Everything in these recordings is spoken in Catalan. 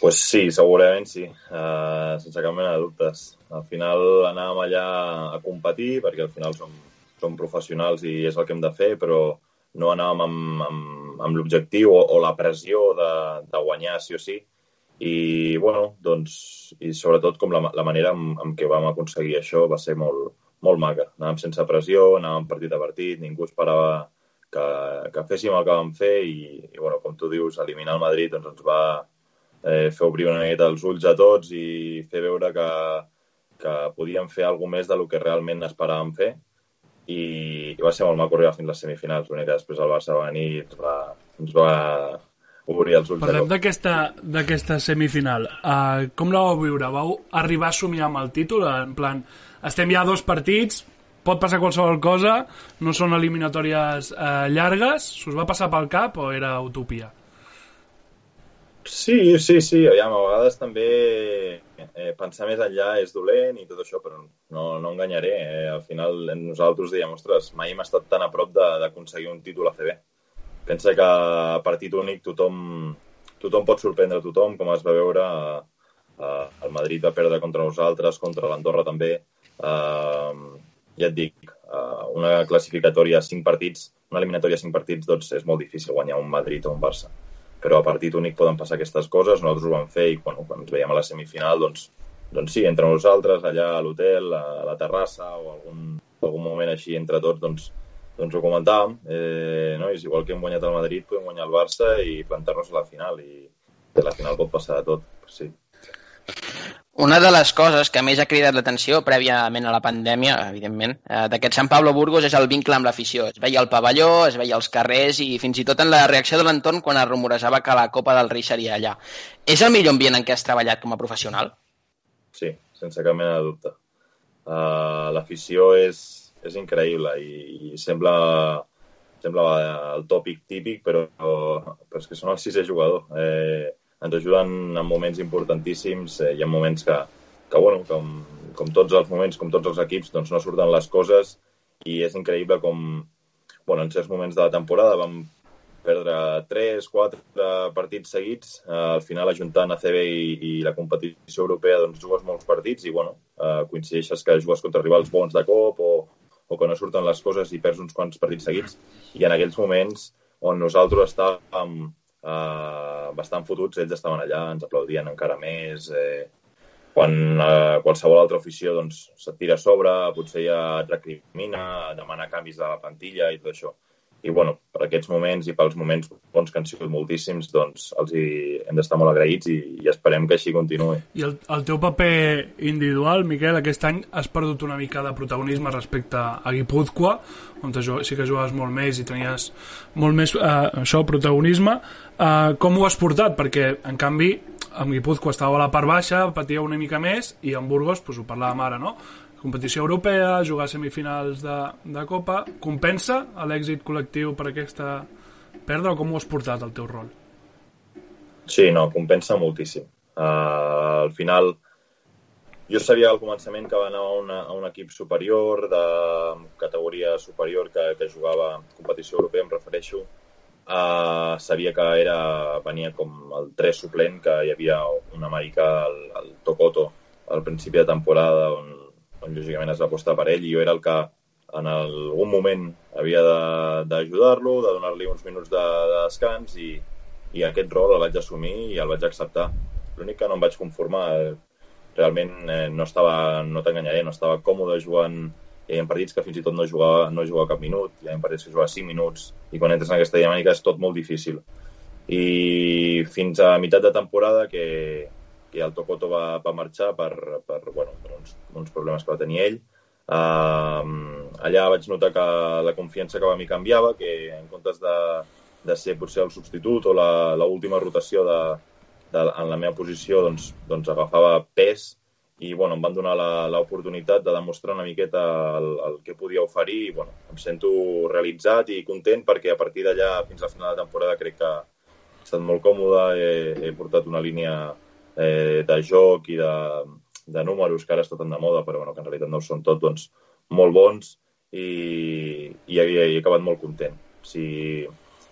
Pues sí, segurament sí, uh, sense cap mena de dubtes. Al final anàvem allà a competir, perquè al final som, som professionals i és el que hem de fer, però no anàvem amb, amb, amb l'objectiu o, o la pressió de, de guanyar sí o sí. I, bueno, doncs, i sobretot com la, la manera amb, amb què vam aconseguir això va ser molt, molt maca. Anàvem sense pressió, anàvem partit a partit, ningú esperava que, que féssim el que vam fer i, i bueno, com tu dius, eliminar el Madrid doncs ens va, eh, fer obrir una miqueta els ulls a tots i fer veure que, que podíem fer alguna més del que realment esperàvem fer i, i va ser molt maco arribar fins a les semifinals. L'únic que després el Barça va venir i ens va, ens va obrir els ulls. Parlem d'aquesta semifinal. Uh, com la vau viure? Vau arribar a somiar amb el títol? En plan, estem ja a dos partits, pot passar qualsevol cosa, no són eliminatòries uh, llargues, s'us va passar pel cap o era utopia? Sí, sí, sí. Aviam, a vegades també eh, pensar més enllà és dolent i tot això, però no, no enganyaré. Eh, al final nosaltres diem, ostres, mai hem estat tan a prop d'aconseguir un títol a CB. Pensa que a partit únic tothom, tothom pot sorprendre tothom, com es va veure. Eh, el Madrid va perdre contra nosaltres, contra l'Andorra també. Eh, ja et dic, eh, una classificatòria a cinc partits, una eliminatòria a cinc partits, doncs és molt difícil guanyar un Madrid o un Barça però a partit únic poden passar aquestes coses, nosaltres ho vam fer i bueno, quan ens veiem a la semifinal, doncs, doncs sí, entre nosaltres, allà a l'hotel, a la terrassa o algun, algun moment així entre tots, doncs, doncs ho comentàvem, eh, no? és igual que hem guanyat el Madrid, podem guanyar el Barça i plantar-nos a la final i a la final pot passar de tot, sí. Una de les coses que més ha cridat l'atenció prèviament a la pandèmia, evidentment, eh, d'aquest Sant Pablo Burgos és el vincle amb l'afició. Es veia al pavelló, es veia als carrers i fins i tot en la reacció de l'entorn quan es rumorejava que la Copa del Rei seria allà. És el millor ambient en què has treballat com a professional? Sí, sense cap mena de dubte. Uh, l'afició és, és increïble i, i sembla, sembla el tòpic típic, però, però és que són el sisè jugador. Eh, ens ajuden en moments importantíssims. Eh, hi ha moments que, que bueno, com, com tots els moments, com tots els equips, doncs no surten les coses i és increïble com, bueno, en certs moments de la temporada vam perdre 3, 4 partits seguits. Eh, al final, ajuntant ACB i, i la competició europea, doncs jugues molts partits i, bueno, eh, coincideixes que jugues contra rivals bons de cop o, o que no surten les coses i perds uns quants partits seguits. I en aquells moments on nosaltres estàvem eh, bastant fotuts, ells estaven allà, ens aplaudien encara més. Eh, quan eh, qualsevol altra afició doncs, se't tira a sobre, potser ja et recrimina, demana canvis de la plantilla i tot això i bueno, per aquests moments i pels moments bons que han sigut moltíssims, doncs els hi hem d'estar molt agraïts i, i esperem que així continuï. I el, el teu paper individual, Miquel, aquest any has perdut una mica de protagonisme respecte a Guipúzcoa, on sí que jugaves molt més i tenies molt més eh, això, protagonisme. Eh, com ho has portat? Perquè, en canvi, amb Guipúzcoa estava a la part baixa, patia una mica més, i amb Burgos, doncs, ho parlàvem ara, no? Competició europea, jugar semifinals de, de Copa, compensa l'èxit col·lectiu per aquesta perdre o com ho has portat el teu rol? Sí, no, compensa moltíssim. Uh, al final, jo sabia al començament que va anar a, una, a un equip superior, de categoria superior, que, que jugava competició europea, em refereixo. Uh, sabia que era, venia com el 3 suplent, que hi havia un americà, el, el Tokoto, al principi de temporada, on on lògicament es va apostar per ell i jo era el que en algun moment havia d'ajudar-lo, de, de donar-li uns minuts de, de descans i, i aquest rol el vaig assumir i el vaig acceptar. L'únic que no em vaig conformar, realment eh, no estava, no t'enganyaré, no estava còmode jugant hi ha partits que fins i tot no jugava, no jugava cap minut, hi ha partits que jugava 5 minuts, i quan entres en aquesta dinàmica és tot molt difícil. I fins a meitat de temporada, que, que el Tokoto va, va marxar per, per, bueno, per uns, uns problemes que va tenir ell. Uh, allà vaig notar que la confiança que va mi canviava, que en comptes de, de ser potser el substitut o l'última rotació de, de, en la meva posició doncs, doncs agafava pes i bueno, em van donar l'oportunitat de demostrar una miqueta el, el que podia oferir i bueno, em sento realitzat i content perquè a partir d'allà fins a la final de temporada crec que he estat molt còmode, he, he portat una línia eh, de joc i de, de números que ara està de moda però bueno, que en realitat no són tot, doncs molt bons i, i he, he acabat molt content. Si,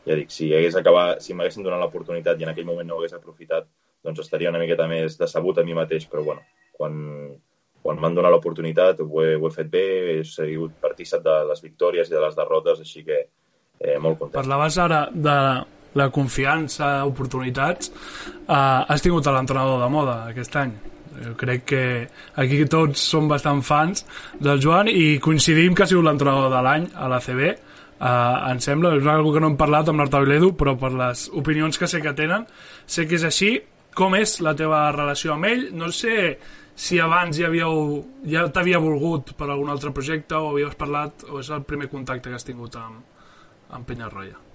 ja dic, si hagués acabat, si m'haguessin donat l'oportunitat i en aquell moment no ho hagués aprofitat, doncs estaria una miqueta més decebut a mi mateix, però bueno, quan, quan m'han donat l'oportunitat ho, he, ho he fet bé, he sigut partícip de les victòries i de les derrotes, així que eh, molt content. Parlaves ara de la confiança, oportunitats. Uh, has tingut l'entrenador de moda aquest any. Jo crec que aquí tots som bastant fans del Joan i coincidim que ha sigut l'entrenador de l'any a la CB. Uh, em sembla, és una que no hem parlat amb l'Artau Ledu, però per les opinions que sé que tenen, sé que és així. Com és la teva relació amb ell? No sé si abans ja havíeu, ja t'havia volgut per algun altre projecte o havíeu parlat o és el primer contacte que has tingut amb, amb Penyarroia?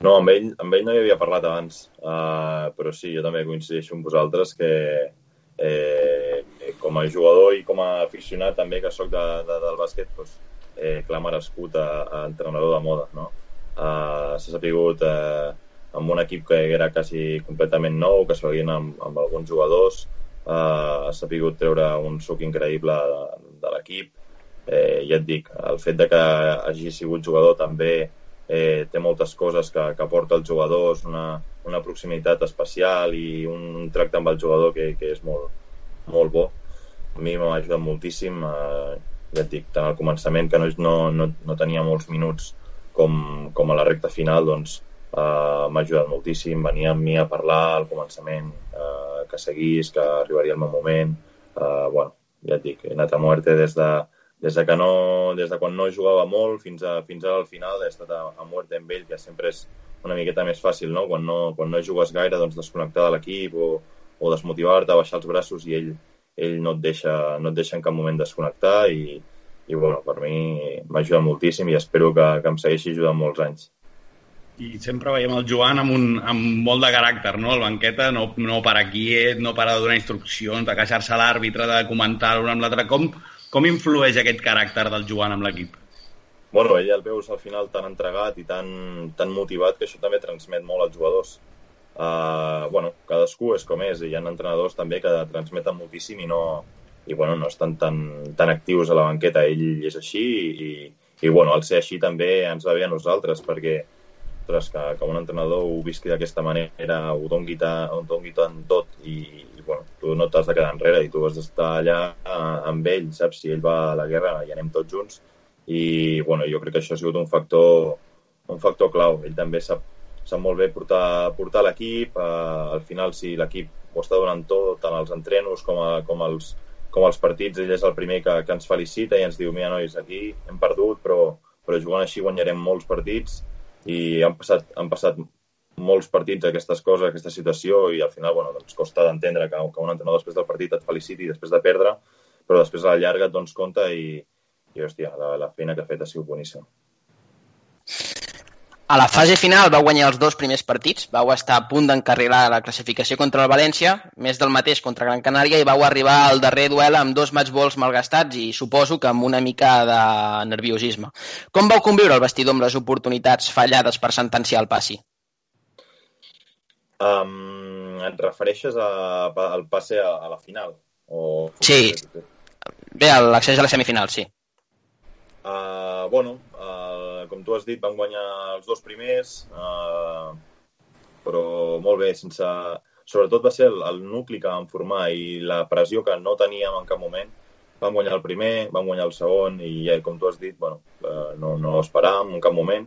No, amb ell, amb ell no hi havia parlat abans, uh, però sí, jo també coincideixo amb vosaltres que eh, com a jugador i com a aficionat també que sóc de, de, del bàsquet, doncs, eh, clar merescut a, a entrenador de moda, no? Uh, S'ha sapigut uh, amb un equip que era quasi completament nou, que s'havien amb, amb alguns jugadors, uh, ha sapigut treure un suc increïble de, de l'equip. Eh, ja et dic, el fet de que hagi sigut jugador també eh, té moltes coses que, que aporta els jugadors, una, una proximitat especial i un, tracte amb el jugador que, que és molt, molt bo. A mi m'ha ajudat moltíssim, eh, ja et dic, tant al començament que no, no, no tenia molts minuts com, com a la recta final, doncs eh, m'ha ajudat moltíssim, venia amb mi a parlar al començament, eh, que seguís, que arribaria el meu moment. Eh, bueno, ja et dic, he anat a muerte des de, des de, que no, des de quan no jugava molt fins, a, fins al final he estat a, a muerte amb ell, que sempre és una miqueta més fàcil, no? Quan no, quan no jugues gaire, doncs desconnectar de l'equip o, o desmotivar-te, baixar els braços i ell, ell no, et deixa, no et deixa en cap moment desconnectar i, i bueno, per mi m'ha ajudat moltíssim i espero que, que em segueixi ajudant molts anys i sempre veiem el Joan amb, un, amb molt de caràcter, no? El banqueta no, no para quiet, no para de donar instruccions, de queixar-se a l'àrbitre, de comentar l'un amb l'altre. Com, com influeix aquest caràcter del Joan amb l'equip? Bueno, ell el veus al final tan entregat i tan, tan motivat que això també transmet molt als jugadors. Uh, bueno, cadascú és com és, i hi ha entrenadors també que transmeten moltíssim i no, i bueno, no estan tan, tan actius a la banqueta. Ell és així i, i bueno, al ser així també ens va bé a nosaltres perquè que, que un entrenador ho visqui d'aquesta manera, ho dongui, ta, ho dongui tant tot i bueno, tu no t'has de quedar enrere i tu has d'estar allà eh, amb ell, saps? Si ell va a la guerra i anem tots junts i bueno, jo crec que això ha sigut un factor, un factor clau. Ell també sap, sap molt bé portar, portar l'equip, eh, al final si l'equip ho està donant tot, tant als entrenos com, a, com, als, com als partits, ell és el primer que, que ens felicita i ens diu, mira nois, aquí hem perdut, però, però jugant així guanyarem molts partits i han passat, han passat molts partits aquestes coses, aquesta situació i al final bueno, doncs costa d'entendre que, que un entrenador després del partit et feliciti després de perdre, però després a la llarga et dones compte i, i hòstia, la, la feina que ha fet ha sigut boníssima. A la fase final vau guanyar els dos primers partits, vau estar a punt d'encarrilar la classificació contra el València, més del mateix contra Gran Canària, i vau arribar al darrer duel amb dos matchballs malgastats i suposo que amb una mica de nerviosisme. Com vau conviure el vestidor amb les oportunitats fallades per sentenciar el passi? Um, et refereixes a, al passe a, a la final? O... Sí. Bé, l'accés a la semifinal, sí. Uh, bueno, uh, com tu has dit, vam guanyar els dos primers, uh, però molt bé, sense... Sobretot va ser el, el nucli que vam formar i la pressió que no teníem en cap moment. Vam guanyar el primer, vam guanyar el segon i, com tu has dit, bueno, uh, no, no esperàvem en cap moment.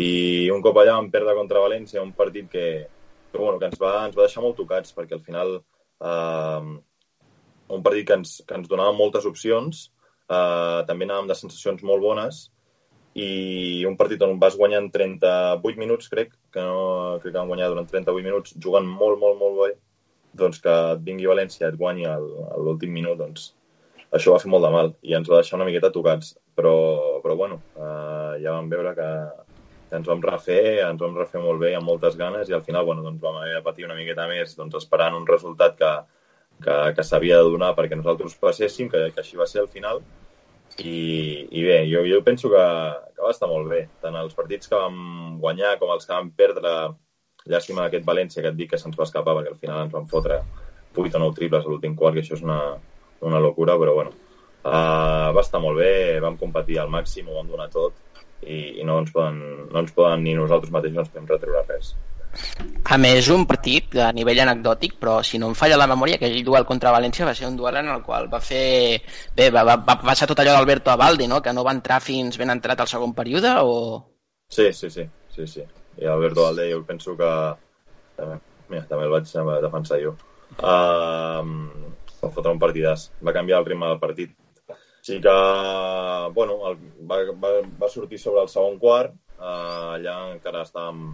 I un cop allà vam perdre contra València, un partit que, que, bueno, que ens, va, ens va deixar molt tocats, perquè al final uh, un partit que ens, que ens donava moltes opcions, Uh, també anàvem de sensacions molt bones i un partit on vas guanyant 38 minuts, crec, que no, crec que vam guanyar durant 38 minuts, jugant molt, molt, molt bé, doncs que et vingui València et guanyi a l'últim minut, doncs això va fer molt de mal i ens va deixar una miqueta tocats. Però, però bueno, uh, ja vam veure que, ens vam refer, ens vam refer molt bé, amb moltes ganes, i al final bueno, doncs vam haver de patir una miqueta més doncs, esperant un resultat que, que, que s'havia de donar perquè nosaltres passéssim, que, que així va ser al final. I, i bé, jo, jo penso que, que va estar molt bé. Tant els partits que vam guanyar com els que vam perdre, llàstima d'aquest València que et dic que se'ns va escapar perquè al final ens van fotre 8 o 9 triples a l'últim quart, que això és una, una locura, però bueno, uh, va estar molt bé, vam competir al màxim, ho vam donar tot i, i no, ens poden, no ens poden ni nosaltres mateixos no ens podem retreure res. A més, un partit a nivell anecdòtic, però si no em falla la memòria, que aquell duel contra València va ser un duel en el qual va fer... Bé, va, va, va passar tot allò d'Alberto Abaldi, no? que no va entrar fins ben entrat al segon període, o...? Sí, sí, sí. sí, sí. I Alberto Abaldi jo penso que... També, mira, també el vaig defensar jo. Uh, va fotre un partidàs. Va canviar el ritme del partit sí que, bueno, el, va, va, va sortir sobre el segon quart, uh, allà encara estàvem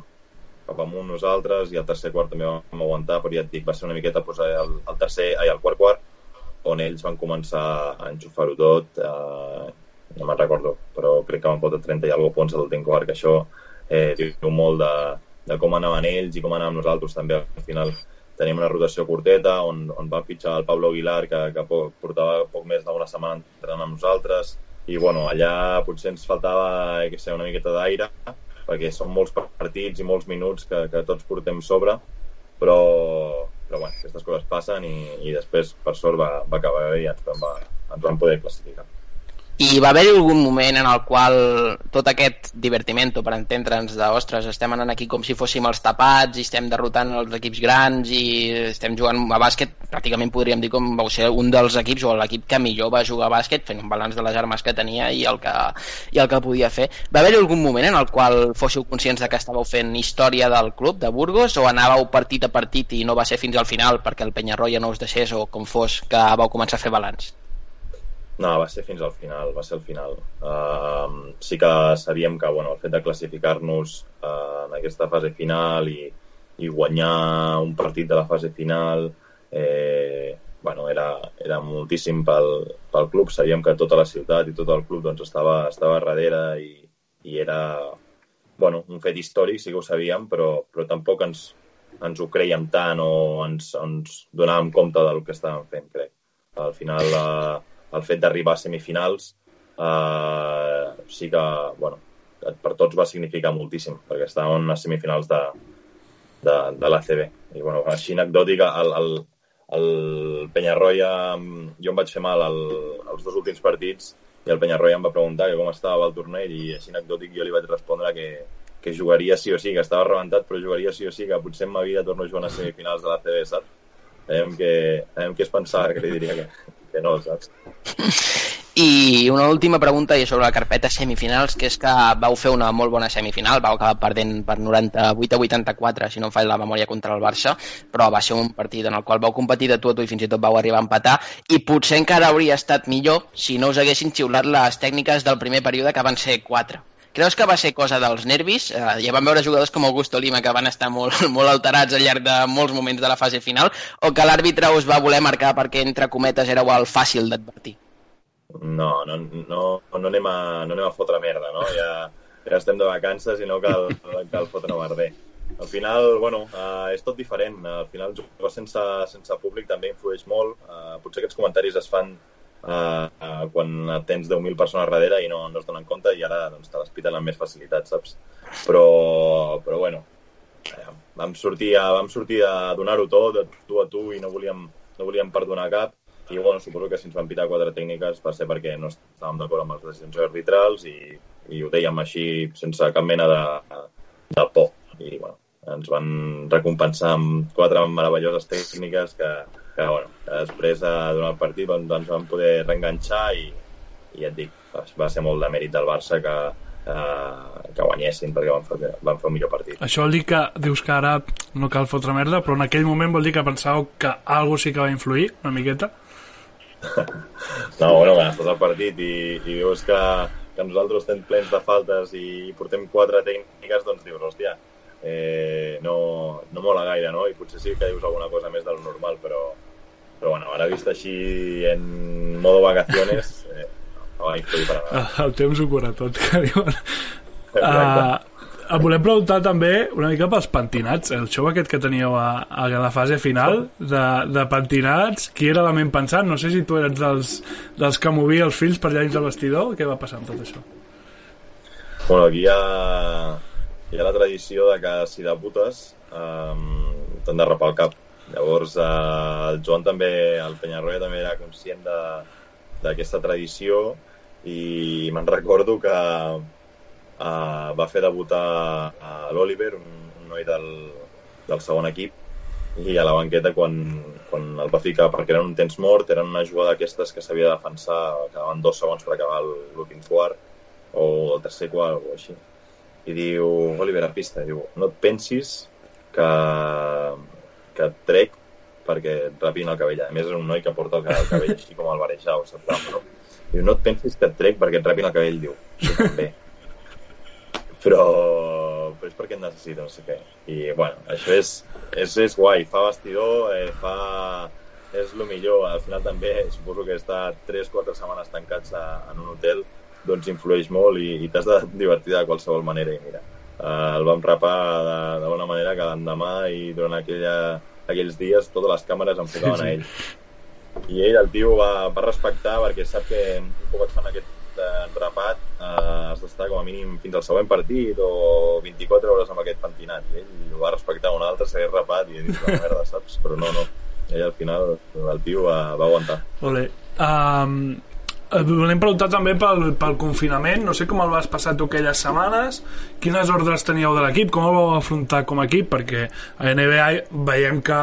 cap amunt nosaltres i el tercer quart també vam aguantar, però ja et dic, va ser una miqueta pues, el, el tercer, ai, el quart quart, on ells van començar a enxufar-ho tot, eh, no me'n recordo, però crec que van fotre 30 i alguna punts a l'últim quart, que això eh, diu molt de, de com anaven ells i com anàvem nosaltres també al final tenim una rotació curteta on, on va fitxar el Pablo Aguilar que, que portava poc més d'una setmana entrenant amb nosaltres. I bueno, allà potser ens faltava que sé, una miqueta d'aire perquè són molts partits i molts minuts que, que tots portem sobre però, però bueno, aquestes coses passen i, i després per sort va, va acabar bé i ens, va, ens vam poder classificar i va haver-hi algun moment en el qual tot aquest divertimento, per entendre'ns, de, ostres, estem anant aquí com si fóssim els tapats i estem derrotant els equips grans i estem jugant a bàsquet, pràcticament podríem dir com vau ser un dels equips o l'equip que millor va jugar a bàsquet, fent un balanç de les armes que tenia i el que, i el que podia fer. Va haver-hi algun moment en el qual fóssiu conscients de que estàveu fent història del club de Burgos o anàveu partit a partit i no va ser fins al final perquè el Penyarroia no us deixés o com fos que vau començar a fer balanç? No, va ser fins al final, va ser al final. Uh, sí que sabíem que bueno, el fet de classificar-nos uh, en aquesta fase final i, i guanyar un partit de la fase final eh, bueno, era, era moltíssim pel, pel club. Sabíem que tota la ciutat i tot el club doncs, estava, estava darrere i, i era bueno, un fet històric, sí que ho sabíem, però, però tampoc ens, ens ho creiem tant o ens, ens donàvem compte del que estàvem fent, crec. Al final... Uh, el fet d'arribar a semifinals eh, sí que, bueno, per tots va significar moltíssim, perquè estàvem a semifinals de, de, de l'ACB. I, bueno, així anecdòtica, el, el, el Penyarroia, jo em vaig fer mal el, els dos últims partits i el Penyarroia em va preguntar que com estava el torneig i així anecdòtic jo li vaig respondre que, que jugaria sí o sí, que estava rebentat però jugaria sí o sí, que potser en ma vida torno a jugar a semifinals de la CB, saps? Veiem que, veiem que es pensava que li diria que, que no, saps? I una última pregunta i sobre la carpeta semifinals, que és que vau fer una molt bona semifinal, vau acabar perdent per 98 a 84, si no em falla la memòria, contra el Barça, però va ser un partit en el qual vau competir de tu a tu i fins i tot vau arribar a empatar, i potser encara hauria estat millor si no us haguessin xiulat les tècniques del primer període, que van ser 4. Creus que va ser cosa dels nervis? Eh, ja vam veure jugadors com Augusto Lima que van estar molt, molt alterats al llarg de molts moments de la fase final, o que l'àrbitre us va voler marcar perquè, entre cometes, éreu el fàcil d'advertir? No, no, no, no, anem a, no anem a fotre merda, no? Ja, ja estem de vacances i no cal, cal fotre merder. Al final, bueno, uh, és tot diferent. Al final, jugar sense, sense públic també influeix molt. Uh, potser aquests comentaris es fan uh, uh, quan tens 10.000 persones darrere i no, no es donen compte i ara doncs, te les piten amb més facilitat, saps? Però, però bueno, uh, vam sortir, a, vam sortir a donar-ho tot, de tu a tu, i no volíem, no volíem perdonar cap i bueno, suposo que si ens van pitar quatre tècniques va ser perquè no estàvem d'acord amb les decisions arbitrals i, i ho dèiem així sense cap mena de, de por. I bueno, ens van recompensar amb quatre meravelloses tècniques que, que, bueno, després de donar el partit doncs, ens van poder reenganxar i, i ja et dic, va ser molt de mèrit del Barça que, eh, que guanyessin perquè van fer, van fer un millor partit. Això vol dir que dius que ara no cal fotre merda, però en aquell moment vol dir que pensàveu que algo sí que va influir una miqueta? no, bueno, quan estàs al partit i, i dius que, que nosaltres estem plens de faltes i portem quatre tècniques, doncs dius, hòstia, eh, no, no mola gaire, no? I potser sí que dius alguna cosa més del normal, però, però bueno, ara vist així en modo vacaciones, eh, no influir per nada. El temps ho cura tot, que diuen. Uh, et volem preguntar també una mica pels pentinats. El show aquest que teníeu a, a la fase final de, de pentinats, qui era la ment pensant? No sé si tu eres dels, dels que movia els fills per allà dins del vestidor. Què va passar amb tot això? Bueno, aquí hi ha, hi ha la tradició de que si debutes um, t'han de rapar el cap. Llavors, eh, el Joan també, el Penyarroia també era conscient d'aquesta tradició i me'n recordo que uh, va fer debutar a l'Oliver, un, un noi del, del segon equip, i a la banqueta quan, quan el va ficar, perquè era un temps mort, era una jugada d'aquestes que s'havia de defensar, quedaven dos segons per acabar l'últim quart, o el tercer quart, o així. I diu, Oliver, a pista, diu, no et pensis que, que et trec perquè et rapin el cabell. A més, és un noi que porta el, el cabell així com el barejau, saps? No? Diu, no et pensis que et trec perquè et rapin el cabell, diu. També. Però, però és perquè et necessito, no sé què. I, bueno, això és, és, és guai. Fa vestidor, eh, fa... És el millor. Al final també, suposo que estar 3-4 setmanes tancats a, en un hotel doncs influeix molt i, i t'has de divertir de qualsevol manera. I mira, eh, el vam rapar de, de bona manera que l'endemà i durant aquella, aquells dies totes les càmeres enfocaven sí, sí. a ell. I ell, el tio, va, va respectar perquè sap que un cop et fan aquest eh, rapat eh, has d'estar com a mínim fins al següent partit o 24 hores amb aquest pentinat. I ell ho va respectar, un altre s'hagués rapat i he dit, merda, saps? Però no, no. Ell al final, el tio va, va aguantar. Ole. Um, volem preguntar també pel, pel confinament, no sé com el vas passar tu aquelles setmanes, quines ordres teníeu de l'equip, com el vau afrontar com a equip, perquè a NBA veiem que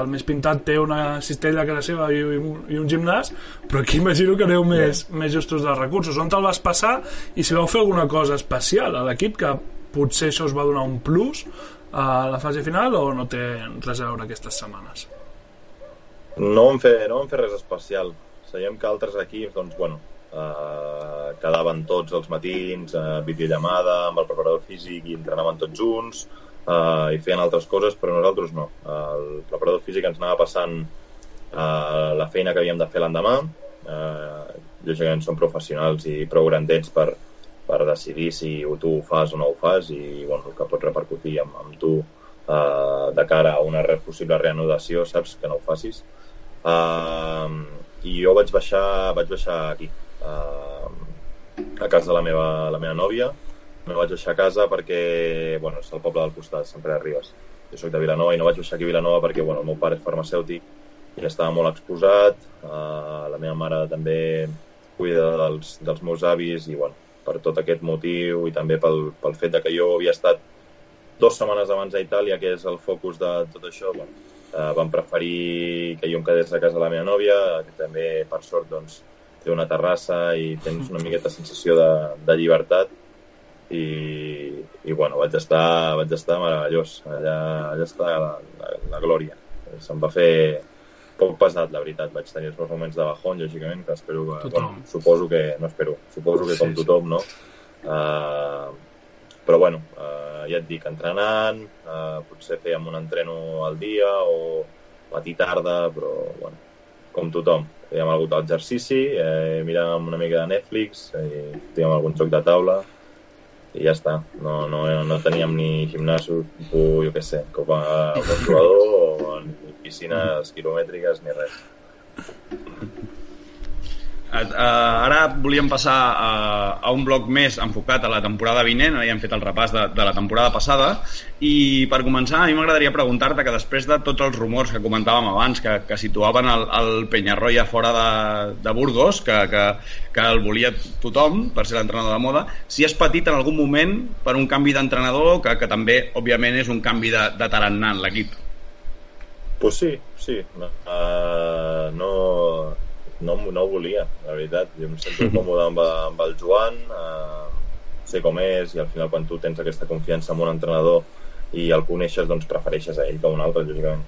el més pintat té una cistella que la seva i, i un gimnàs, però aquí imagino que aneu més, més justos dels recursos. On te'l vas passar? I si vau fer alguna cosa especial a l'equip que potser això us va donar un plus a la fase final o no té res a veure aquestes setmanes? No vam fer, no vam fer res especial Sabíem que altres equips, doncs, bueno, eh, quedaven tots els matins, eh, videollamada amb el preparador físic i entrenaven tots junts eh, i feien altres coses, però nosaltres no. El preparador físic ens anava passant eh, la feina que havíem de fer l'endemà. Eh, lògicament són professionals i prou grandets per, per decidir si tu ho fas o no ho fas i bueno, el que pot repercutir amb, amb tu eh, de cara a una possible reanudació, saps? Que no ho facis. Eh, i jo vaig baixar, vaig baixar aquí, a, a casa de la meva, la meva nòvia. Me vaig baixar a casa perquè, bueno, és el poble del costat, Sant Pere de Ribes. Jo soc de Vilanova i no vaig baixar aquí a Vilanova perquè, bueno, el meu pare és farmacèutic i estava molt exposat. Uh, la meva mare també cuida dels, dels meus avis i, bueno, per tot aquest motiu i també pel, pel fet de que jo havia estat dues setmanes abans a Itàlia, que és el focus de tot això, bueno, eh, vam preferir que jo em quedés a casa de la meva nòvia, que també, per sort, doncs, té una terrassa i tens una miqueta sensació de, de llibertat i, i bueno, vaig estar, vaig estar meravellós allà, allà està la, la, la glòria se'm va fer poc pesat, la veritat. Vaig tenir els meus moments de bajón, lògicament, que espero que... Tothom. Bueno, suposo que... No espero. Suposo que com tothom, no? Uh, però bueno, eh, ja et dic, entrenant, eh, potser fèiem un entreno al dia o matí tarda, però bueno, com tothom. Fèiem algun d'exercici, eh, miràvem una mica de Netflix, eh, fèiem algun joc de taula i ja està. No, no, no teníem ni gimnàs, jo què sé, com a, com a jugador o ni piscines quilomètriques ni res. Uh, ara volíem passar a, a un bloc més enfocat a la temporada vinent, ara ja hem fet el repàs de, de la temporada passada, i per començar a mi m'agradaria preguntar-te que després de tots els rumors que comentàvem abans, que, que situaven el, el Penyarroia fora de, de Burgos, que, que, que el volia tothom per ser l'entrenador de moda, si has patit en algun moment per un canvi d'entrenador, que, que també, òbviament, és un canvi de, de tarannà en l'equip. Pues sí, sí. Uh, no, no, no volia, la veritat. Jo em sento còmode amb, amb el Joan, eh, sé com és, i al final quan tu tens aquesta confiança en un entrenador i el coneixes, doncs prefereixes a ell que a un altre, lògicament.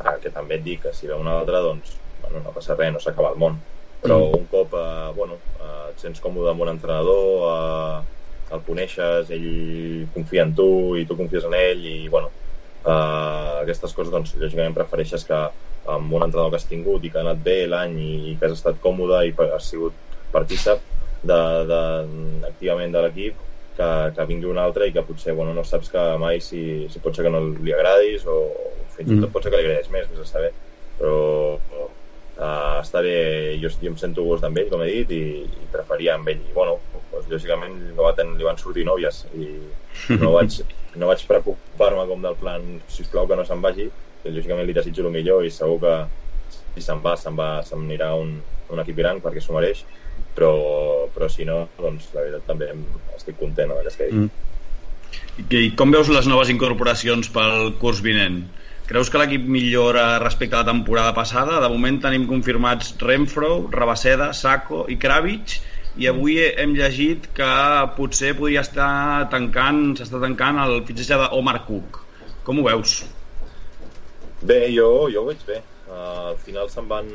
Ah, que també et dic que si ve un altre, doncs bueno, no passa res, no s'acaba el món. Però mm. un cop eh, bueno, eh, et sents còmode amb un entrenador, eh, el coneixes, ell confia en tu i tu confies en ell i bueno, eh, aquestes coses doncs lògicament prefereixes que amb un entrenador que has tingut i que ha anat bé l'any i, i que has estat còmode i has sigut partícip de, de, activament de l'equip que, que vingui un altre i que potser bueno, no saps que mai si, si pot ser que no li agradis o fins i tot mm. pot ser que li agradis més, vés a saber però uh, està bé, jo, jo em sento gust amb ell, com he dit, i, i preferia amb ell. I, bueno, doncs, lògicament li, va ten, li van sortir nòvies i no vaig, no vaig preocupar-me com del plan, si plau que no se'n vagi, lògicament li desitjo el millor i segur que si se'n va, se'n se'n anirà un, un equip gran perquè s'ho mereix però, però si no, doncs la veritat també estic content que es quedi. Mm. I com veus les noves incorporacions pel curs vinent? Creus que l'equip millora respecte a la temporada passada? De moment tenim confirmats Renfro, Rabaseda, Sacco i Kravitz i avui hem llegit que potser podria estar tancant, s'està tancant el fitxatge d'Omar Cook. Com ho veus? Bé, jo, jo ho veig bé. Uh, al final se'n van,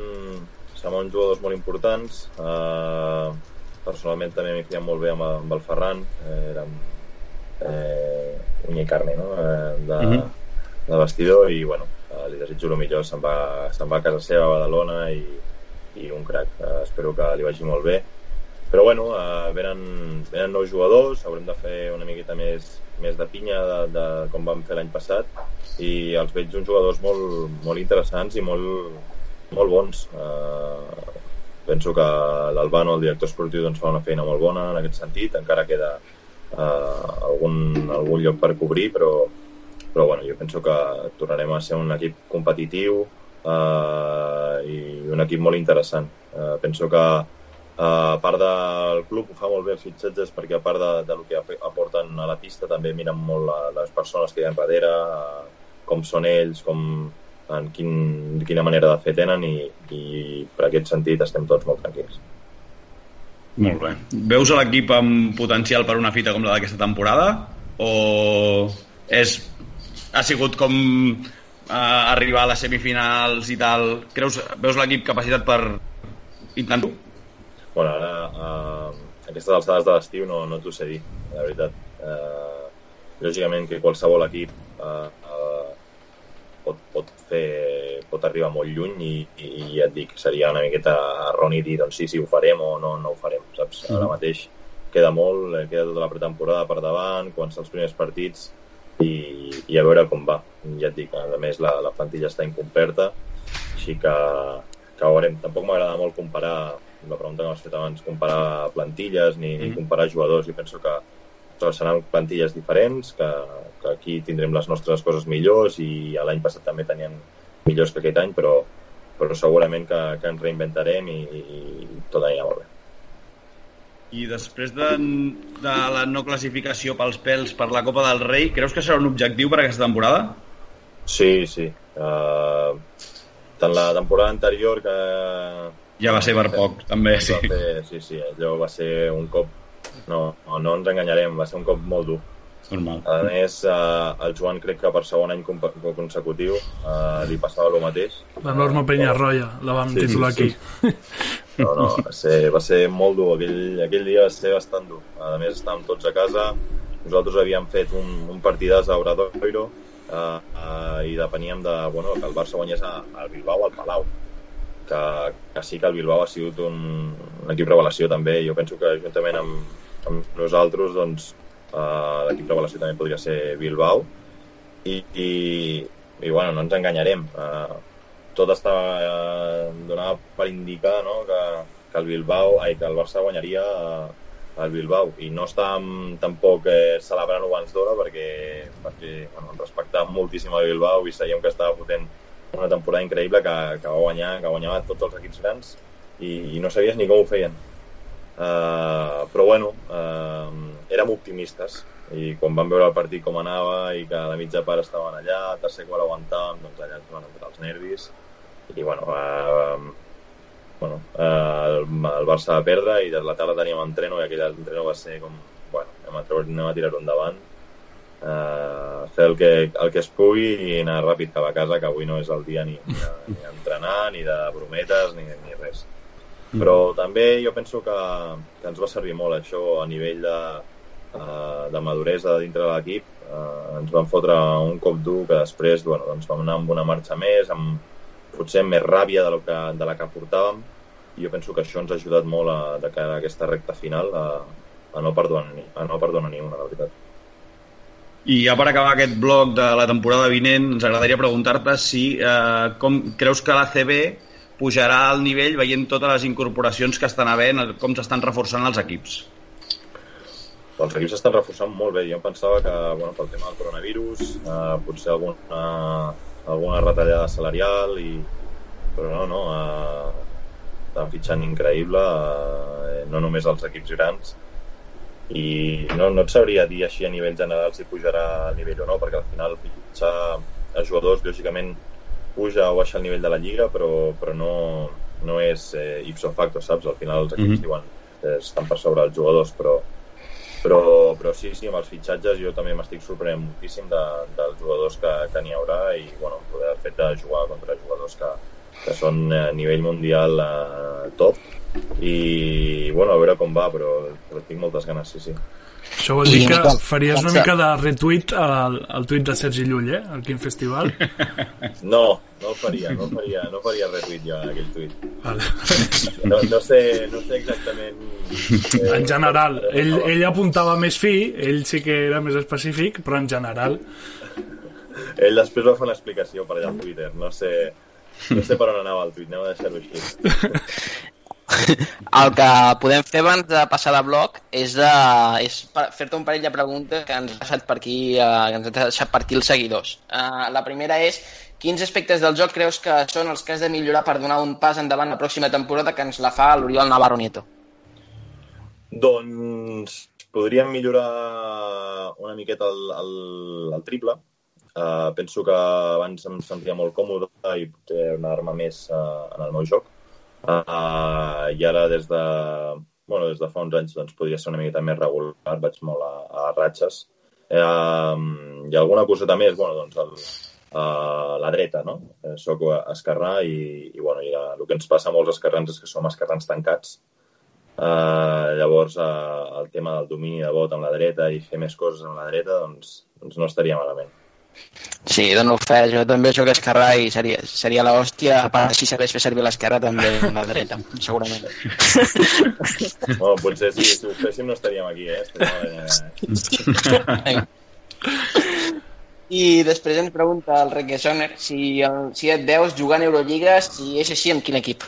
se'n van jugadors molt importants. Uh, personalment també m'hi feia molt bé amb, amb el Ferran. Eh, érem eh, unya i carne, no? Eh, de, uh mhm. -huh de vestidor i bueno, eh, li desitjo el millor, se'n va, se'n va a casa seva a Badalona i, i un crac, uh, espero que li vagi molt bé però bueno, uh, venen, venen nous jugadors, haurem de fer una miqueta més, més de pinya de, de com vam fer l'any passat i els veig uns jugadors molt, molt interessants i molt, molt bons uh, penso que l'Albano, el director esportiu, doncs, fa una feina molt bona en aquest sentit, encara queda uh, algun, algun lloc per cobrir, però, però bueno, jo penso que tornarem a ser un equip competitiu eh, i un equip molt interessant. Eh, penso que eh, a part del club ho fa molt bé els fitxatges perquè a part de, de lo que aporten a la pista també miren molt la, les persones que hi ha darrere, eh, com són ells, com, en quin, quina manera de fer tenen i, i per aquest sentit estem tots molt tranquils. Molt bé. Veus l'equip amb potencial per una fita com la d'aquesta temporada? O és ha sigut com uh, arribar a les semifinals i tal. Creus, veus l'equip capacitat per intentar-ho? Bueno, ara, uh, aquestes alçades de l'estiu no, no t'ho sé dir, la veritat. Uh, lògicament que qualsevol equip uh, uh, pot, pot, fer, pot arribar molt lluny i, i, i ja et dic, seria una miqueta erroni dir doncs sí, sí, ho farem o no, no ho farem, saps? Mm. Ara mateix queda molt, queda tota la pretemporada per davant, quan els primers partits i, i a veure com va. Ja et dic, a més la, la plantilla està incompleta, així que, que veurem. Tampoc m'agrada molt comparar, la pregunta que m'has fet abans, comparar plantilles ni, ni mm. comparar jugadors. Jo penso que seran plantilles diferents, que, que aquí tindrem les nostres coses millors i l'any passat també tenien millors que aquest any, però, però segurament que, que ens reinventarem i, i tot anirà molt bé. I després de, de la no classificació pels pèls per la Copa del Rei, creus que serà un objectiu per aquesta temporada? Sí, sí. Uh, tant la temporada anterior que... Ja va ser per poc, també, sí. Fer, sí, sí, allò va ser un cop... No, no, no ens enganyarem, va ser un cop molt dur. Normal. A més, uh, el Joan crec que per segon any consecutiu uh, li passava el mateix. La Norma Penyarroia, la vam sí, titular sí, aquí. Sí. No, no, va ser, va ser molt dur, aquell, aquell dia va ser bastant dur. A més, estàvem tots a casa, nosaltres havíem fet un, un partidàs a Obradoiro uh, uh, i depeníem de, bueno, que el Barça guanyés al Bilbao al Palau. Que, que sí que el Bilbao ha sigut un, un equip revelació també. Jo penso que juntament amb, amb nosaltres, doncs, uh, l'equip revelació també podria ser Bilbao. I, i, i bueno, no ens enganyarem. Uh, tot estava eh, donava per indicar no? que, que el Bilbao, ai, que el Barça guanyaria eh, el Bilbao i no estàvem tampoc eh, celebrant-ho abans d'hora perquè, perquè bueno, respectàvem moltíssim el Bilbao i sabíem que estava fotent una temporada increïble que, que va guanyar, que guanyava tots els equips grans i, i no sabies ni com ho feien. Uh, però bueno, uh, érem optimistes i quan vam veure el partit com anava i que a la mitja part estaven allà, el tercer quart aguantàvem, doncs allà ens van entrar els nervis i bueno, uh, bueno uh, el, el Barça va perdre i de la tarda teníem entreno i aquell entreno va ser com bueno, anem a, anem a tirar-ho endavant uh, fer el que, el que es pugui i anar ràpid cap a casa que avui no és el dia ni, ni, ni entrenar ni de brometes ni, ni res mm. però també jo penso que, que ens va servir molt això a nivell de, uh, de maduresa dintre de l'equip uh, ens van fotre un cop dur que després bueno, doncs vam anar amb una marxa més amb, potser més ràbia de, lo que, de la que portàvem i jo penso que això ens ha ajudat molt a, de cara a aquesta recta final a, a no perdonar, a no perdonar ni una, la veritat. I ja per acabar aquest bloc de la temporada vinent, ens agradaria preguntar-te si eh, com creus que l'ACB pujarà al nivell veient totes les incorporacions que estan havent, com s'estan reforçant els equips. Els equips s'estan reforçant molt bé. Jo pensava que, bueno, pel tema del coronavirus, eh, potser alguna, alguna retallada salarial, i... però no, no, eh, estan fitxant increïble, eh, no només els equips grans, i no, no et sabria dir així a nivell general si pujarà a nivell o no, perquè al final fitxar a jugadors, lògicament, puja o baixa el nivell de la lliga, però, però no, no és eh, ipso facto, saps? Al final els equips mm -hmm. diuen eh, estan per sobre els jugadors, però, però, però sí, sí, amb els fitxatges jo també m'estic sorprenent moltíssim de, dels jugadors que, que n'hi haurà i bueno, el fet de jugar contra jugadors que, que són a nivell mundial eh, top i bueno, a veure com va però, però tinc moltes ganes, sí, sí això vol dir que faries una mica de retweet al, al tuit de Sergi Llull, eh? Al Quim Festival. No, no faria, no faria, no faria retweet jo aquell tuit. Vale. No, no, sé, no sé exactament... Eh, en general, ell, ell apuntava més fi, ell sí que era més específic, però en general... Ell després va fer una explicació per allà al Twitter, no sé, no sé per on anava el tuit, anem a deixar-ho així. El que podem fer abans de passar de bloc és, de, és fer-te un parell de preguntes que ens ha deixat per aquí, uh, que ens ha deixat per aquí els seguidors. Uh, la primera és, quins aspectes del joc creus que són els que has de millorar per donar un pas endavant la pròxima temporada que ens la fa l'Oriol Navarro Nieto? Doncs podríem millorar una miqueta el, el, el triple. Uh, penso que abans em sentia molt còmode i potser anar-me més uh, en el meu joc Uh, I ara des de, bueno, des de fa uns anys doncs, podria ser una miqueta més regular, vaig molt a, a ratxes. Uh, I alguna coseta més, bueno, doncs el, uh, la dreta, no? Eh, soc esquerrà i, i, bueno, i el que ens passa a molts esquerrans és que som esquerrans tancats. Uh, llavors, uh, el tema del domini de vot amb la dreta i fer més coses amb la dreta, doncs, doncs no estaria malament. Sí, dono fe, jo també soc esquerrà i seria, seria l'hòstia, a part si sabés fer servir l'esquerra també la dreta, segurament. Bueno, potser si, si ho féssim no estaríem aquí, eh? Estaríem allà. I després ens pregunta el Requesoner si, el, si et veus jugant Eurolliga, si és així, amb quin equip?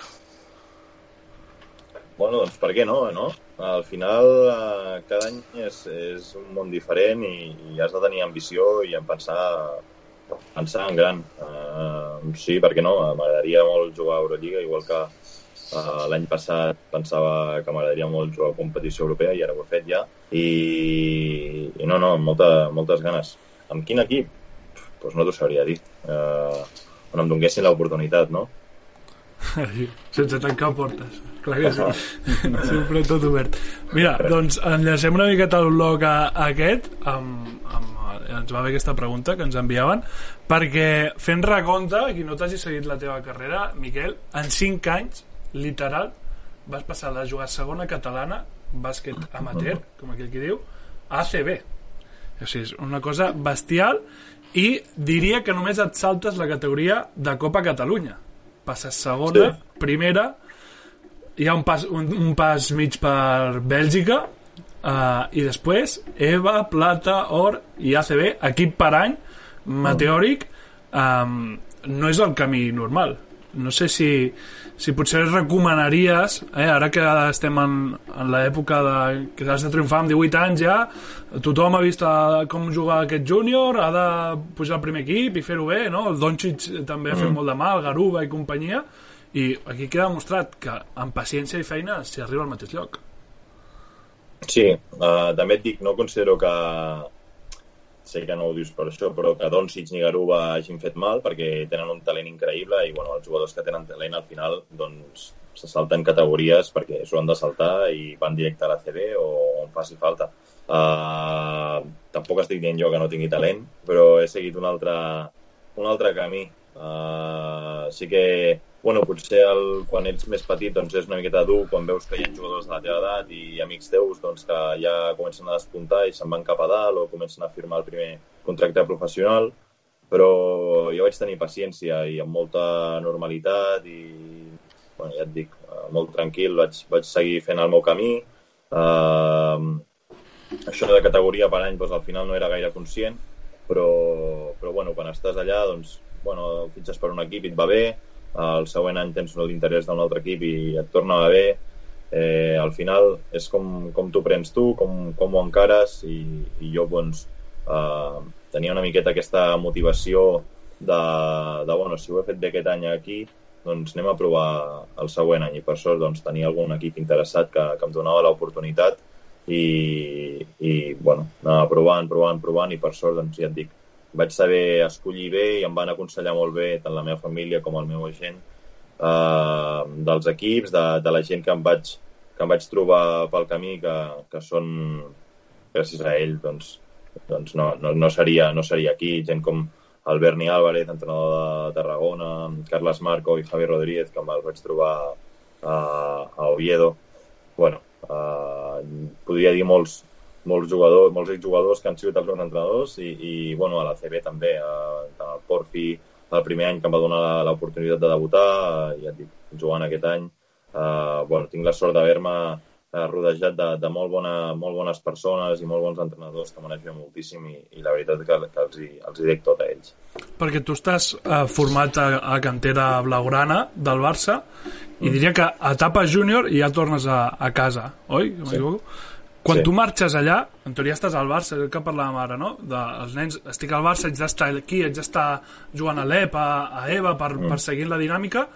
Bueno, doncs per què no, no? Al final, eh, cada any és, és un món diferent i, i has de tenir ambició i en pensar, pensar en gran. Uh, sí, per què no? M'agradaria molt jugar a Euroliga, igual que uh, l'any passat pensava que m'agradaria molt jugar a competició europea i ara ho he fet ja. I, i no, no, molta, moltes ganes. Amb quin equip? Doncs pues no t'ho sabria dir. Uh, on em donguessin l'oportunitat, no? Sense tancar portes. Clar que sí. Sempre tot obert. Mira, doncs enllacem una miqueta el blog a, a aquest amb, amb, ens va haver aquesta pregunta que ens enviaven perquè fent recompte, qui no t'hagi seguit la teva carrera, Miquel, en 5 anys, literal, vas passar de jugar segona catalana, bàsquet amateur, com aquell que diu, a ACB. O sigui, és una cosa bestial i diria que només et saltes la categoria de Copa Catalunya. Passes segona, sí. primera, hi ha un pas, un, un pas mig per Bèlgica uh, i després EVA, Plata, Or i ACB, equip per any meteòric um, no és el camí normal no sé si, si potser recomanaries, eh, ara que estem en, en l'època de, que has de triomfar amb 18 anys ja, tothom ha vist a, com jugar aquest júnior, ha de pujar al primer equip i fer-ho bé, no? El Doncic també ha fet mm. molt de mal, Garuba i companyia, i aquí queda demostrat que amb paciència i feina s'hi arriba al mateix lloc. Sí, uh, també et dic, no considero que sé que no ho dius per això, però que Doncic ni Garuba hagin fet mal perquè tenen un talent increïble i bueno, els jugadors que tenen talent al final doncs, se salten categories perquè s'ho han de saltar i van directe a la CB o on faci falta. Uh, tampoc estic dient jo que no tingui talent, però he seguit un altre, un altre camí. Uh, sí que bueno, potser el, quan ets més petit doncs és una miqueta dur quan veus que hi ha jugadors de la teva edat i amics teus doncs, que ja comencen a despuntar i se'n van cap a dalt o comencen a firmar el primer contracte professional, però jo vaig tenir paciència i amb molta normalitat i, bueno, ja et dic, molt tranquil, vaig, vaig seguir fent el meu camí. Uh, això de categoria per any doncs, al final no era gaire conscient, però, però bueno, quan estàs allà, doncs, bueno, fitxes per un equip i et va bé, el següent any tens l'interès d'un altre equip i et torna a bé, eh, al final és com, com tu prens tu, com, com ho encares i, i jo doncs, eh, tenia una miqueta aquesta motivació de, de bueno, si ho he fet bé aquest any aquí, doncs anem a provar el següent any. I per sort doncs, tenia algun equip interessat que, que em donava l'oportunitat i, i bueno, anava provant, provant, provant i per sort doncs, ja et dic, vaig saber escollir bé i em van aconsellar molt bé tant la meva família com el meu agent eh, dels equips, de, de la gent que em vaig, que em vaig trobar pel camí que, que són gràcies a ell doncs, doncs no, no, no, seria, no seria aquí. Gent com el Berni Álvarez, entrenador de Tarragona, Carles Marco i Javier Rodríguez, que me'ls vaig trobar a, a Oviedo. bueno, uh, podria dir molts, molts jugadors, molts exjugadors que han sigut els meus entrenadors i, i bueno, a la CB també, uh, tant el Porfi, el primer any que em va donar l'oportunitat de debutar, uh, ja et dic, jugant aquest any, uh, bueno, tinc la sort d'haver-me eh, rodejat de, de molt, bona, molt bones persones i molt bons entrenadors que m'han ajudat moltíssim i, i la veritat que, que els, hi, els hi dec tot a ells. Perquè tu estàs eh, format a, a cantera blaugrana del Barça i mm. diria que a etapa júnior ja tornes a, a casa, oi? Sí. Quan sí. tu marxes allà, en teoria estàs al Barça, el que parlàvem ara, no? De, els nens, estic al Barça, haig d'estar aquí, haig d'estar jugant a l'EP, a, a EVA, per, mm. per seguir la dinàmica,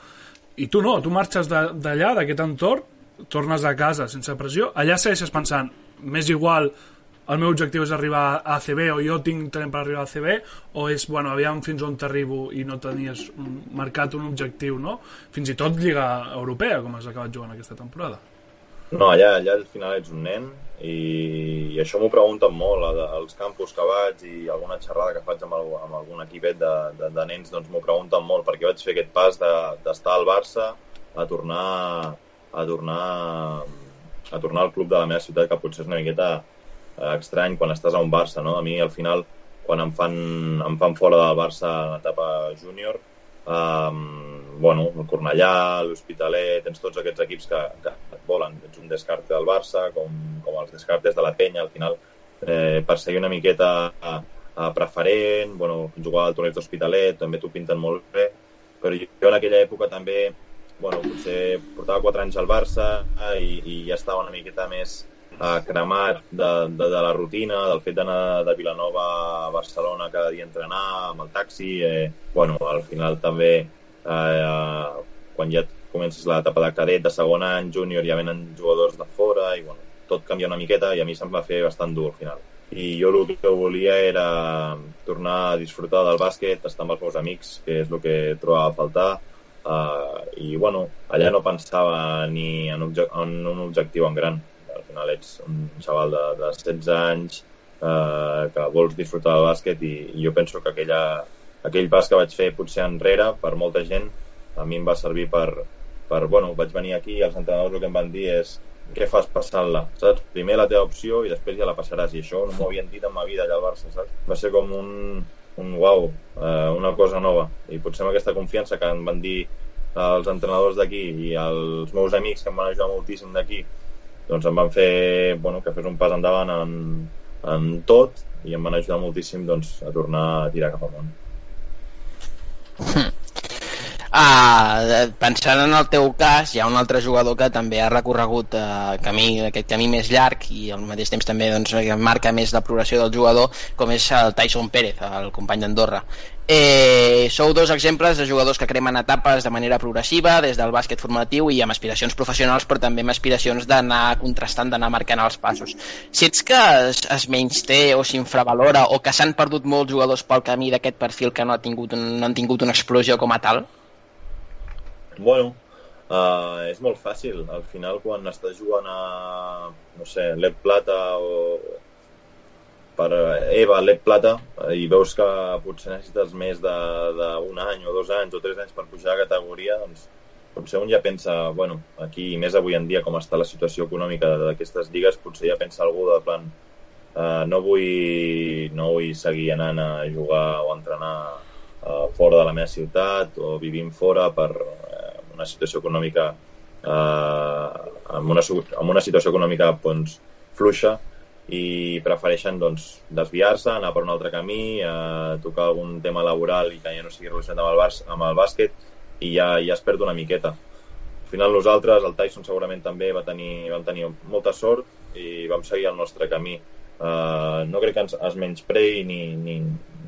i tu no, tu marxes d'allà, d'aquest entorn, tornes a casa sense pressió, allà segueixes pensant, més igual el meu objectiu és arribar a ACB o jo tinc talent per arribar a ACB o és, bueno, aviam fins on t'arribo i no tenies un, marcat un objectiu, no? Fins i tot Lliga Europea, com has acabat jugant aquesta temporada. No, allà, allà al final ets un nen i, i això m'ho pregunten molt als campus que vaig i alguna xerrada que faig amb, el, amb algun equipet de, de, de nens doncs m'ho pregunten molt perquè vaig fer aquest pas d'estar de, al Barça a tornar a tornar a tornar al club de la meva ciutat, que potser és una miqueta eh, estrany quan estàs a un Barça, no? A mi, al final, quan em fan, em fan fora del Barça en l'etapa júnior, um, bueno, el Cornellà, l'Hospitalet, tens tots aquests equips que, que et volen. Ets un descarte del Barça, com, com els descartes de la penya, al final, eh, per seguir una miqueta a, a preferent, bueno, jugar al torneig d'Hospitalet, també t'ho pinten molt bé, però jo en aquella època també bueno, potser portava 4 anys al Barça i, i ja estava una miqueta més eh, cremat de, de, de la rutina, del fet d'anar de Vilanova a Barcelona cada dia a entrenar amb el taxi. Eh, bueno, al final també, eh, quan ja comences l'etapa de cadet, de segon any, júnior, ja venen jugadors de fora i bueno, tot canvia una miqueta i a mi se'm va fer bastant dur al final. I jo el que volia era tornar a disfrutar del bàsquet, estar amb els meus amics, que és el que trobava a faltar, Uh, I, bueno, allà no pensava ni en, en un objectiu en gran. Al final ets un xaval de, de 16 anys uh, que vols disfrutar del bàsquet i, i jo penso que aquella, aquell pas que vaig fer potser enrere, per molta gent, a mi em va servir per, per bueno, vaig venir aquí i els entrenadors el que em van dir és què fas passant-la, saps? Primer la teva opció i després ja la passaràs i això no m'ho havien dit en ma vida allà al Barça, saps? Va ser com un, un uau, eh, una cosa nova. I potser amb aquesta confiança que em van dir els entrenadors d'aquí i els meus amics que em van ajudar moltíssim d'aquí, doncs em van fer bueno, que fes un pas endavant en, en tot i em van ajudar moltíssim doncs, a tornar a tirar cap amunt. Hm. Uh, pensant en el teu cas, hi ha un altre jugador que també ha recorregut uh, camí, aquest camí més llarg i al mateix temps també doncs, marca més la progressió del jugador, com és el Tyson Pérez, el company d'Andorra. Eh, sou dos exemples de jugadors que cremen etapes de manera progressiva des del bàsquet formatiu i amb aspiracions professionals però també amb aspiracions d'anar contrastant, d'anar marcant els passos. Si ets que es, es menys té o s'infravalora o que s'han perdut molts jugadors pel camí d'aquest perfil que no, ha tingut no han tingut una explosió com a tal? Bueno, uh, és molt fàcil. Al final, quan estàs jugant a, no sé, l'Ep Plata o per EVA, l'Ep Plata, i veus que potser necessites més d'un any o dos anys o tres anys per pujar a categoria, doncs potser un ja pensa, bueno, aquí, més avui en dia, com està la situació econòmica d'aquestes lligues, potser ja pensa algú de plan, uh, no, vull, no vull seguir anant a jugar o entrenar uh, fora de la meva ciutat o vivint fora per una situació econòmica eh, amb, una, amb una situació econòmica doncs, fluixa i prefereixen doncs, desviar-se, anar per un altre camí, eh, tocar algun tema laboral i que ja no sigui relacionat amb el, bas amb el bàsquet i ja, ja es perd una miqueta. Al final nosaltres, el Tyson segurament també va tenir, vam tenir molta sort i vam seguir el nostre camí. Uh, no crec que ens, es menysprei ni, ni,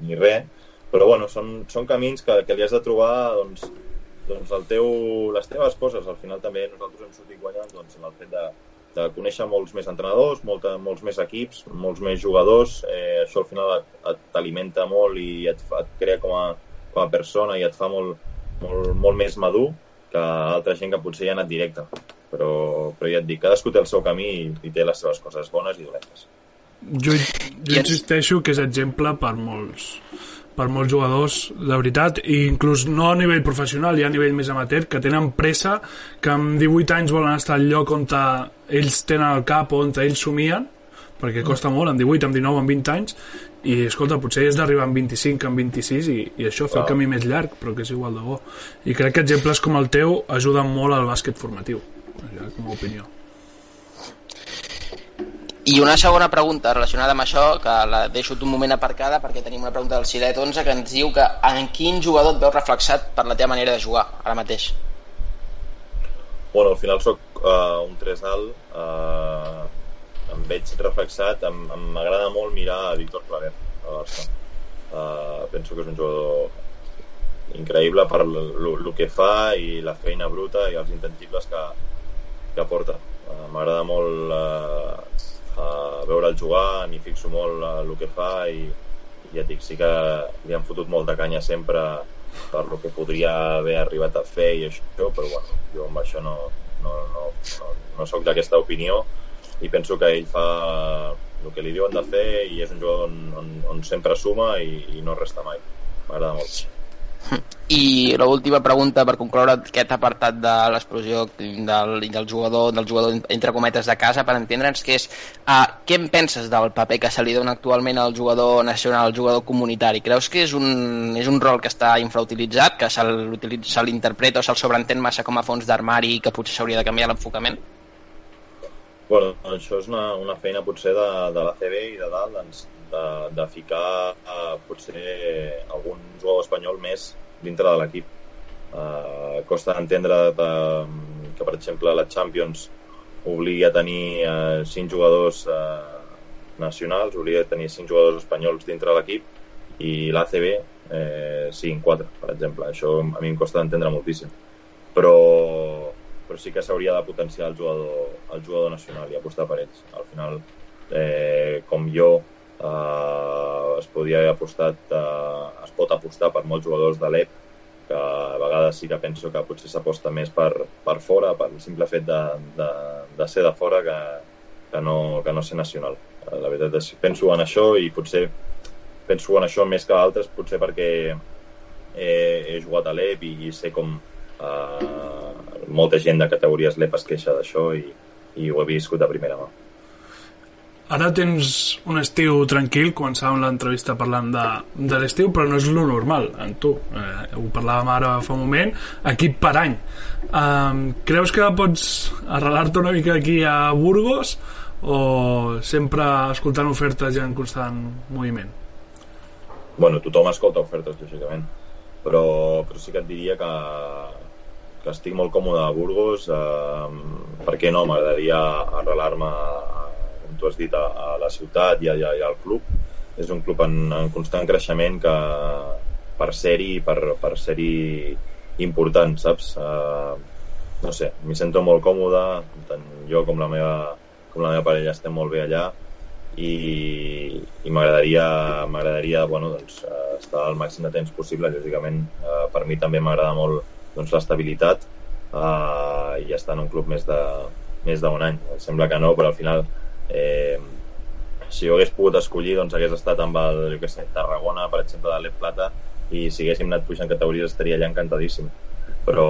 ni res, però bueno, són, són camins que, que li has de trobar doncs, doncs el teu, les teves coses. Al final també nosaltres hem sortit guanyant doncs, en el fet de, de conèixer molts més entrenadors, molta, molts més equips, molts més jugadors. Eh, això al final t'alimenta molt i et, et crea com a, com a persona i et fa molt, molt, molt més madur que altra gent que potser ja ha anat directe. Però, però ja et dic, cadascú té el seu camí i, i té les seves coses bones i dolentes. Jo, jo insisteixo que és exemple per molts, per molts jugadors, de veritat, i inclús no a nivell professional, ja a nivell més amateur, que tenen pressa, que amb 18 anys volen estar al lloc on ells tenen el cap, on ells somien, perquè costa molt, amb 18, amb 19, amb 20 anys, i escolta, potser és d'arribar amb 25, amb 26 i, i això fer el camí més llarg, però que és igual de bo. I crec que exemples com el teu ajuden molt al bàsquet formatiu, com a opinió. I una segona pregunta relacionada amb això, que la deixo un moment aparcada perquè tenim una pregunta del Silet 11 que ens diu que en quin jugador et veus reflexat per la teva manera de jugar ara mateix? Bueno, al final sóc uh, un 3 alt, uh, em veig reflexat, m'agrada molt mirar a Víctor Claver a Barça. Uh, penso que és un jugador increïble per el que fa i la feina bruta i els intangibles que, que porta. Uh, M'agrada molt uh, a veure'l jugar, m'hi fixo molt el que fa i, ja et dic, sí que li han fotut molt de canya sempre per lo que podria haver arribat a fer i això, però bueno, jo amb això no, no, no, no, no sóc d'aquesta opinió i penso que ell fa el que li diuen de fer i és un jugador on, on, on sempre suma i, i no resta mai. M'agrada molt. I l'última pregunta per concloure aquest apartat de l'explosió del, del jugador del jugador entre cometes de casa per entendre'ns que és uh, què en penses del paper que se li dona actualment al jugador nacional, al jugador comunitari? Creus que és un, és un rol que està infrautilitzat, que se l'interpreta o se'l sobreentén massa com a fons d'armari i que potser s'hauria de canviar l'enfocament? Bueno, això és una, una feina potser de, de la CB i de dalt doncs, de, de ficar uh, potser algun jugador espanyol més dintre de l'equip. Uh, costa d'entendre que, per exemple, la Champions obligui a tenir uh, cinc jugadors uh, nacionals, obliga a tenir cinc jugadors espanyols dintre de l'equip i l'ACB eh, siguin quatre, per exemple. Això a mi em costa d'entendre moltíssim. Però, però sí que s'hauria de potenciar el jugador, el jugador nacional i apostar per ells. Al final, eh, com jo, eh, es podia haver apostat, eh, es pot apostar per molts jugadors de l'EP, que a vegades sí que penso que potser s'aposta més per, per fora, per el simple fet de, de, de ser de fora que, que, no, que no ser nacional. Eh, la veritat és que penso en això i potser penso en això més que altres, potser perquè he, he jugat a l'EP i, i sé com eh, molta gent de categories l'EP es queixa d'això i, i ho he viscut a primera mà. Ara tens un estiu tranquil, començàvem l'entrevista parlant de, de l'estiu, però no és lo normal en tu. Eh, ho parlàvem ara fa un moment, equip per any. Um, creus que pots arrelar-te una mica aquí a Burgos o sempre escoltant ofertes i en constant moviment? Bueno, tothom escolta ofertes, lògicament, però, però sí que et diria que, que estic molt còmode a Burgos, eh, per què no? M'agradaria arrelar-me tu has dit, a, a la ciutat i, a, i al club. És un club en, en constant creixement que per ser-hi per, per ser-hi important, saps? Uh, no sé, m'hi sento molt còmode, tant jo com la meva, com la meva parella estem molt bé allà i, i m'agradaria m'agradaria bueno, doncs, estar al màxim de temps possible lògicament uh, per mi també m'agrada molt doncs, l'estabilitat uh, i estar en un club més de més d'un any, sembla que no però al final eh, si jo hagués pogut escollir doncs hagués estat amb el, jo què sé, Tarragona per exemple de l'Ep Plata i si haguéssim anat pujant categories estaria allà encantadíssim. Però,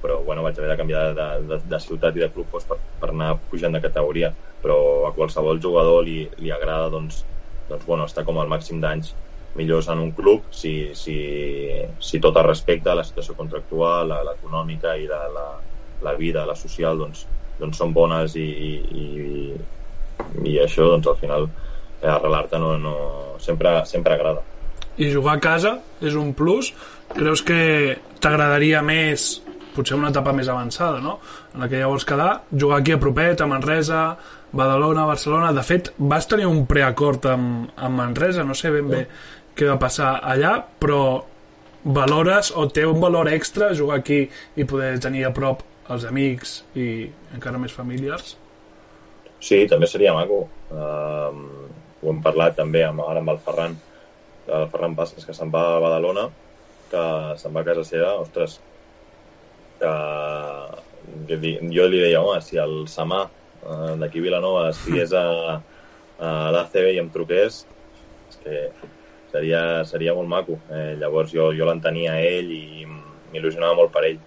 però bueno, vaig haver de canviar de, de, de ciutat i de club doncs, per, per anar pujant de categoria. Però a qualsevol jugador li, li agrada doncs, doncs, bueno, estar com al màxim d'anys millors en un club si, si, si tot es respecta la situació contractual, l'econòmica i la, la, la vida, la social doncs, doncs són bones i, i, i això doncs al final eh, arrelar-te no, no, sempre, sempre agrada i jugar a casa és un plus creus que t'agradaria més potser una etapa més avançada no? en la que ja vols quedar jugar aquí a propet, a Manresa Badalona, Barcelona de fet vas tenir un preacord amb, amb Manresa no sé ben bé què va passar allà però valores o té un valor extra jugar aquí i poder tenir a prop els amics i encara més familiars? Sí, també seria maco. Uh, ho hem parlat també amb, ara amb el Ferran, el Ferran Passes, que se'n va a Badalona, que se'n va a casa seva, ostres, que jo li deia, home, si el Samà uh, d'aquí Vilanova estigués a, a l'ACB i em truqués, és que seria, seria molt maco. Eh, llavors jo, jo l'entenia ell i m'il·lusionava molt per ell.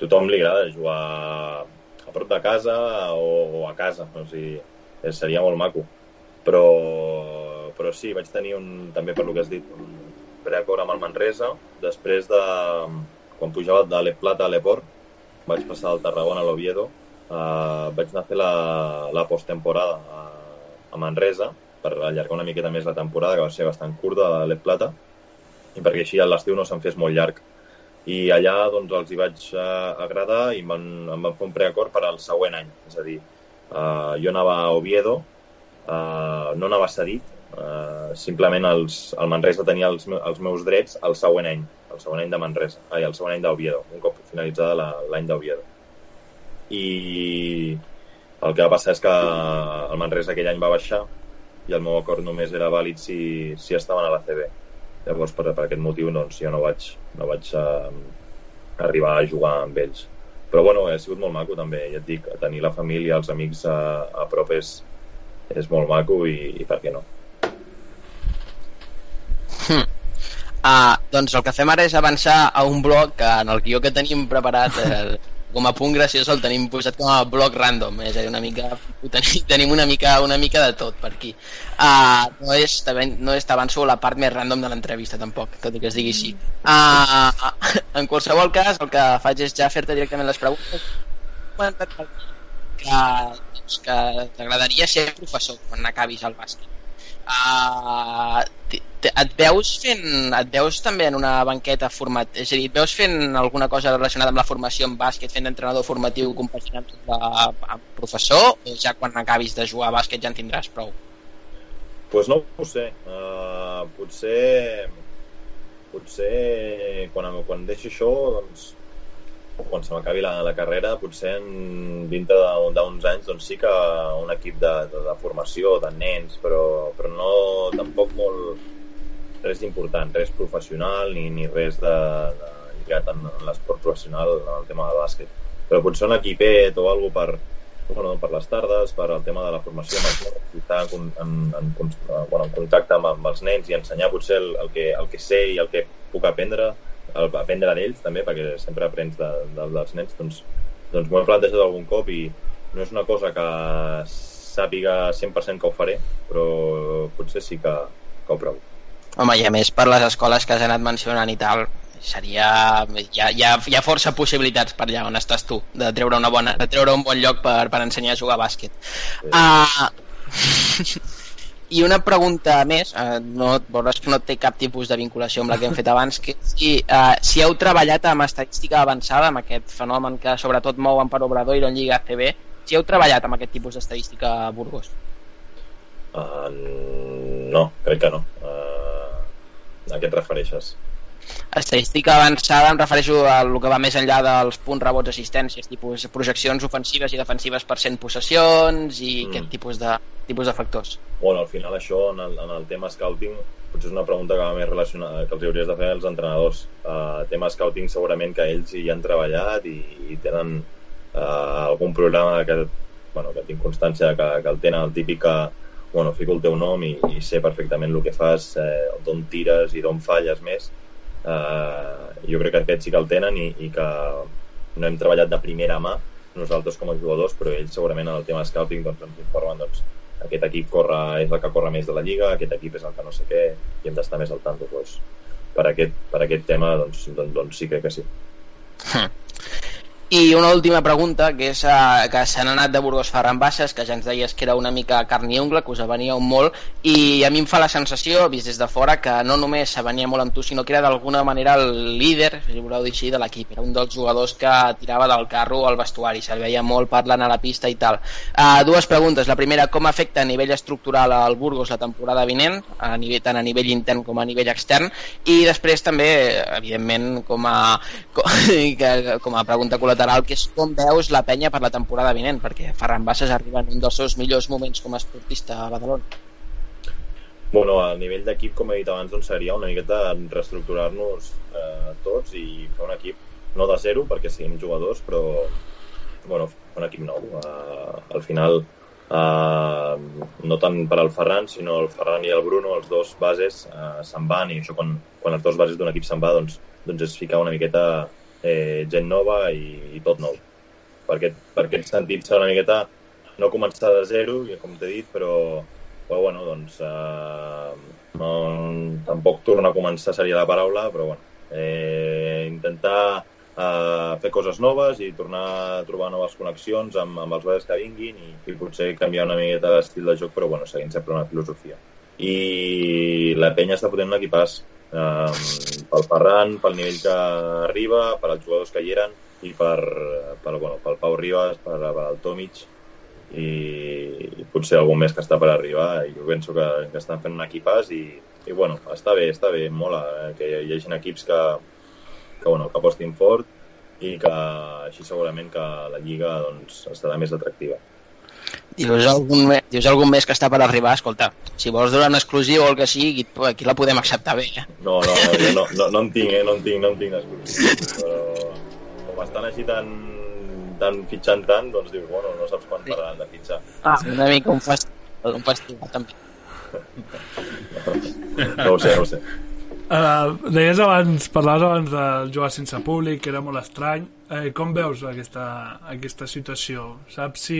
Tothom li agrada jugar prop de casa o, o a casa, o sigui, seria molt maco. Però, però sí, vaig tenir un, també per lo que has dit, un preacord amb el Manresa. Després de, quan pujava de Le Plata a l'Eport, vaig passar al Tarragona a l'Oviedo, eh, vaig anar a fer la, la posttemporada a, a Manresa, per allargar una miqueta més la temporada, que va ser bastant curta a l'Ep Plata, i perquè així l'estiu no se'n fes molt llarg. I allà doncs, els hi vaig uh, agradar i van, em van fer un preacord per al següent any. És a dir, uh, jo anava a Oviedo, uh, no anava cedit, uh, simplement els, el Manresa tenia els, els meus drets el següent any, el següent any de Manresa, ai, el següent any d'Oviedo, un cop finalitzada l'any d'Oviedo. I el que va passar és que el Manresa aquell any va baixar i el meu acord només era vàlid si, si estaven a la CB. Llavors, per, per aquest motiu, doncs, jo no vaig, no vaig uh, arribar a jugar amb ells. Però, bueno, ha sigut molt maco, també. Ja et dic, tenir la família, els amics a, a prop és, és molt maco i, i per què no? Hmm. Uh, doncs el que fem ara és avançar a un bloc que en el guió que tenim preparat eh, com a punt graciós el tenim posat com a bloc random, és a dir, una mica, tenim, tenim una mica, una mica de tot per aquí. Uh, no és, no és t'avanço la part més random de l'entrevista tampoc, tot i que es digui així. Uh, en qualsevol cas, el que faig és ja fer-te directament les preguntes. Que, doncs, que t'agradaria ser professor quan acabis el bàsquet. Uh, et veus fent et veus també en una banqueta format, és a dir, et veus fent alguna cosa relacionada amb la formació en bàsquet, fent d'entrenador formatiu compaginant amb professor o ja quan acabis de jugar a bàsquet ja en tindràs prou? Pues no ho sé uh, potser potser quan, quan deixi això doncs quan se m'acabi la, la carrera, potser en, dintre d'uns anys doncs sí que un equip de, de, de formació, de nens, però, però no tampoc molt res important, res professional ni, ni res de, de lligat en, en l'esport professional en el tema de bàsquet. Però potser un equipet o alguna per, bueno, per les tardes, per al tema de la formació amb estar en, en, en, bueno, en contacte amb, amb els nens i ensenyar potser el, el, que, el que sé i el que puc aprendre el, aprendre d'ells també, perquè sempre aprens de, de, dels nens, doncs, doncs m'ho he plantejat algun cop i no és una cosa que sàpiga 100% que ho faré, però potser sí que, que ho provo. Home, i a més per les escoles que has anat mencionant i tal, seria... Hi ha, hi ha, hi ha força possibilitats per allà on estàs tu, de treure, una bona, de treure un bon lloc per, per ensenyar a jugar a bàsquet. Sí. Uh, I una pregunta més, eh, no, veuràs que no té cap tipus de vinculació amb la que hem fet abans, que si, eh, si heu treballat amb estadística avançada, amb aquest fenomen que sobretot mouen per Obrador i no Lliga ACB, si heu treballat amb aquest tipus d'estadística a Burgos? Uh, no, crec que no. Uh, a què et refereixes? Estadística avançada em refereixo a el que va més enllà dels punts, rebots, assistències, tipus projeccions ofensives i defensives per cent possessions i mm. aquest tipus de, tipus de factors. Bueno, al final això en el, en el tema scouting potser és una pregunta que va més relacionada que els hauries de fer als entrenadors. Uh, tema scouting segurament que ells hi han treballat i, i tenen uh, algun programa que, bueno, que tinc constància que, que el tenen el típic que bueno, fico el teu nom i, i sé perfectament el que fas, eh, d'on tires i d'on falles més eh, jo crec que aquests sí que el tenen i, i que no hem treballat de primera mà nosaltres com a jugadors, però ells segurament en el tema scouting doncs, ens informen doncs, aquest equip corre, és el que corre més de la lliga, aquest equip és el que no sé què, i hem d'estar més al tanto. Doncs, per, aquest, per aquest tema, doncs, doncs, doncs sí crec que sí. Hm. I una última pregunta, que és uh, que s'han anat de Burgos Ferran Baixes, que ja ens deies que era una mica carn i ungla, que us venia un molt, i a mi em fa la sensació, vist des de fora, que no només venia molt amb tu, sinó que era d'alguna manera el líder, si voleu dir així, de l'equip. Era un dels jugadors que tirava del carro al vestuari, se'l veia molt parlant a la pista i tal. Uh, dues preguntes. La primera, com afecta a nivell estructural al Burgos la temporada vinent, a nivell, tant a nivell intern com a nivell extern, i després també, evidentment, com a, com, a pregunta col·lateral, lateral, que és com veus la penya per la temporada vinent, perquè Ferran Bassas arriba en un dels seus millors moments com a esportista a Badalona. Bueno, a nivell d'equip, com he dit abans, doncs seria una miqueta reestructurar-nos eh, tots i fer un equip no de zero, perquè siguem jugadors, però bueno, un equip nou. Uh, al final, uh, no tant per al Ferran, sinó el Ferran i el Bruno, els dos bases, uh, se'n van, i això quan, quan els dos bases d'un equip se'n va, doncs, doncs és ficar una miqueta eh, gent nova i, i tot nou. Per aquest, per aquest sentit serà una miqueta no començar de zero, com t'he dit, però, però bueno, doncs eh, no, tampoc tornar a començar seria la paraula, però bueno, eh, intentar eh, fer coses noves i tornar a trobar noves connexions amb, amb els bases que vinguin i, i potser canviar una miqueta l'estil de joc, però bueno, seguint sempre una filosofia. I la penya està fotent un equipàs um, pel Ferran, pel nivell que arriba, per als jugadors que hi eren i per, per, bueno, pel Pau Ribas, per, per el Tomic i, i potser algun més que està per arribar i jo penso que, que estan fent un equipàs i, i bueno, està bé, està bé, mola eh, que hi hagi equips que, que, bueno, que apostin fort i que així segurament que la Lliga doncs, estarà més atractiva. Dius algun, dius algun més que està per arribar, escolta, si vols donar una exclusiva o el que sigui, aquí la podem acceptar bé. Eh? No, no, no, jo no, no, no en tinc, eh? no en tinc, no en tinc exclusiva. Però com estan així tan, tan fitxant tant, doncs dius, bueno, no saps quan pararan de fitxar. Ah, una mica un festival, un festival també. no ho sé, no ho sé. Uh, deies abans, parlaves abans del jugar sense públic, que era molt estrany. Eh, com veus aquesta, aquesta situació? Saps si...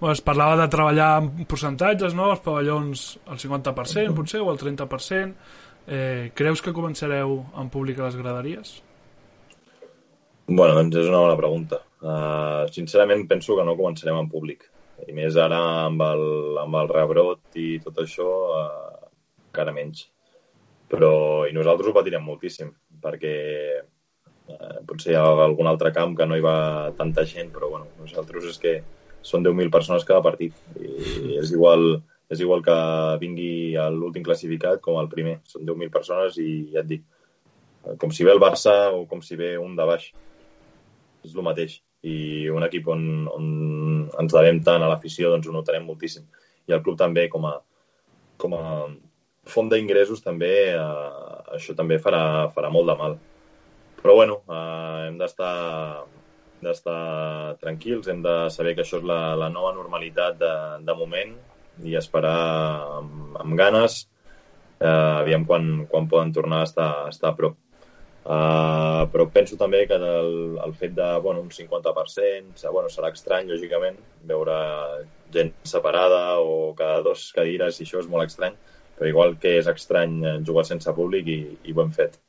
Bueno, es parlava de treballar en percentatges, no? Els pavellons al 50%, potser, o al 30%. Eh, creus que començareu en públic a les graderies? Bueno, doncs és una bona pregunta. Uh, sincerament penso que no començarem en públic. I més ara amb el, amb el rebrot i tot això, uh, encara menys però i nosaltres ho patirem moltíssim perquè eh, potser hi ha algun altre camp que no hi va tanta gent, però bueno, nosaltres és que són 10.000 persones cada partit i és igual, és igual que vingui l'últim classificat com el primer. Són 10.000 persones i ja et dic, com si ve el Barça o com si ve un de baix. És el mateix. I un equip on, on ens devem tant a l'afició, doncs ho notarem moltíssim. I el club també, com a, com a font d'ingressos també, eh, això també farà, farà molt de mal. Però bueno, eh, hem d'estar d'estar tranquils, hem de saber que això és la, la nova normalitat de, de moment i esperar amb, amb ganes eh, aviam quan, quan poden tornar a estar, a estar a prop. Uh, però penso també que el, el fet de bueno, un 50%, bueno, serà estrany, lògicament, veure gent separada o cada dos cadires, i això és molt estrany, però igual que és estrany eh, jugar sense públic i, i ho hem fet.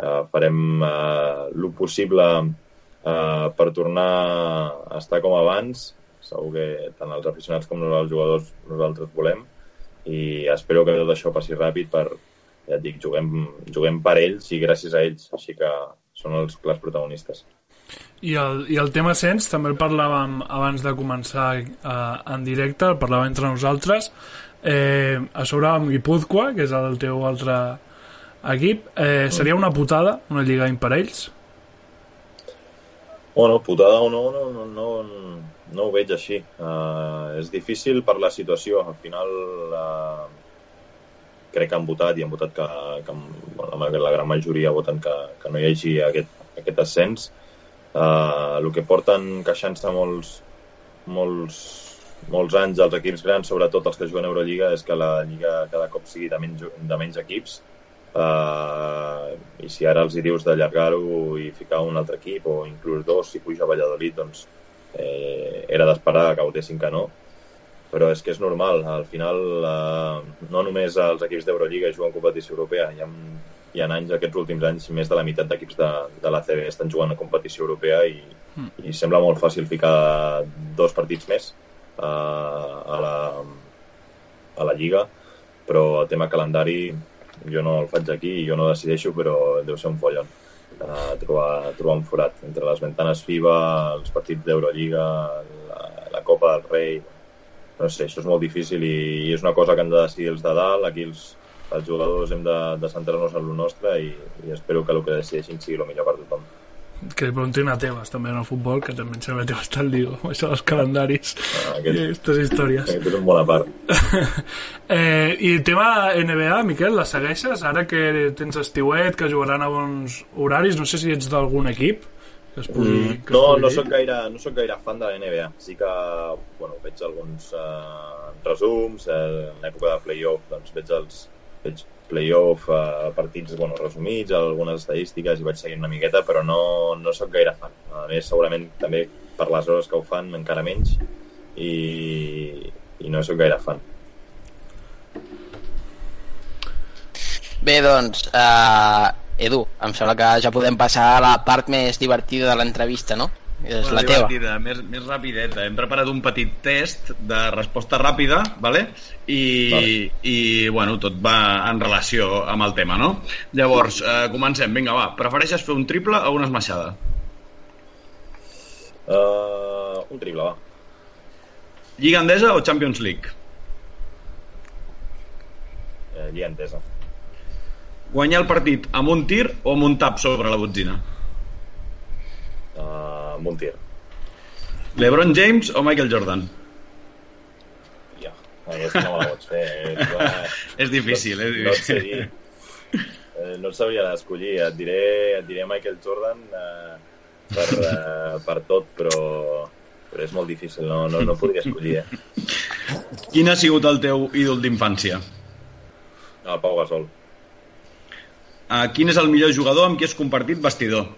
Uh, farem uh, el possible uh, per tornar a estar com abans. Segur que tant els aficionats com els jugadors nosaltres volem i espero que tot això passi ràpid per, ja et dic, juguem, juguem per ells i gràcies a ells, així que són els clars protagonistes. I el, I el tema Sens també el parlàvem abans de començar eh, en directe, el parlàvem entre nosaltres eh, a sobre amb Guipúzcoa que és el teu altre equip eh, seria una putada una lliga imparells? Bueno, putada o no, no, no, no, no ho veig així. Uh, és difícil per la situació. Al final uh, crec que han votat i han votat que, que bueno, la gran majoria voten que, que no hi hagi aquest, aquest ascens. Uh, el que porten queixant-se molts, molts molts anys els equips grans, sobretot els que juguen a Eurolliga, és que la Lliga cada cop sigui de menys, de menys equips. Uh, I si ara els hi dius d'allargar-ho i ficar un altre equip, o inclús dos, si puja a Valladolid, doncs eh, era d'esperar que votessin que no. Però és que és normal, al final uh, no només els equips d'Eurolliga juguen competició europea, hi ha i en anys, aquests últims anys, més de la meitat d'equips de, de la CB estan jugant a competició europea i, mm. i sembla molt fàcil ficar dos partits més uh, a, la, a la Lliga, però el tema calendari jo no el faig aquí i jo no decideixo, però deu ser un follon uh, trobar, trobar un forat. Entre les ventanes FIBA, els partits d'Eurolliga, la, la Copa del Rei... No sé, això és molt difícil i, i és una cosa que han de decidir els de dalt, aquí els, els jugadors hem de, de centrar-nos en el nostre i, i espero que el que decideixin sigui el millor per tothom que li preguntin a Tebas també en el futbol, que també em sembla que Tebas al lío això dels calendaris ah, aquest, i aquestes històries. aquest és un bona part. Eh, i el tema NBA, Miquel, la segueixes? ara que tens estiuet, que jugaran a bons horaris, no sé si ets d'algun equip que es pugui, mm, que no, es no soc, gaire, no soc gaire fan de la NBA sí que bueno, veig alguns uh, resums eh, en l'època de playoff doncs veig els, veig playoff, eh, partits bueno, resumits, algunes estadístiques i vaig seguint una miqueta, però no, no sóc gaire fan. A més, segurament també per les hores que ho fan encara menys i, i no sóc gaire fan. Bé, doncs, uh, Edu, em sembla que ja podem passar a la part més divertida de l'entrevista, no? És la teva. Més, més rapideta. Hem preparat un petit test de resposta ràpida, vale? I, vale. i bueno, tot va en relació amb el tema, no? Llavors, eh, comencem. Vinga, va. Prefereixes fer un triple o una esmaixada? Uh, un triple, va. Lliga Endesa o Champions League? Uh, Lliga Endesa. Guanyar el partit amb un tir o amb un tap sobre la botzina? Uh, Montier. LeBron James o Michael Jordan? Ja, aquesta no me la pots fer. és difícil, és difícil. No, eh, no et sabria d'escollir. Et diré, et diré Michael Jordan eh, per, eh, per tot, però, però és molt difícil. No, no, no podria escollir, eh? Quin ha sigut el teu ídol d'infància? El Pau Gasol. Uh, quin és el millor jugador amb qui has compartit vestidor?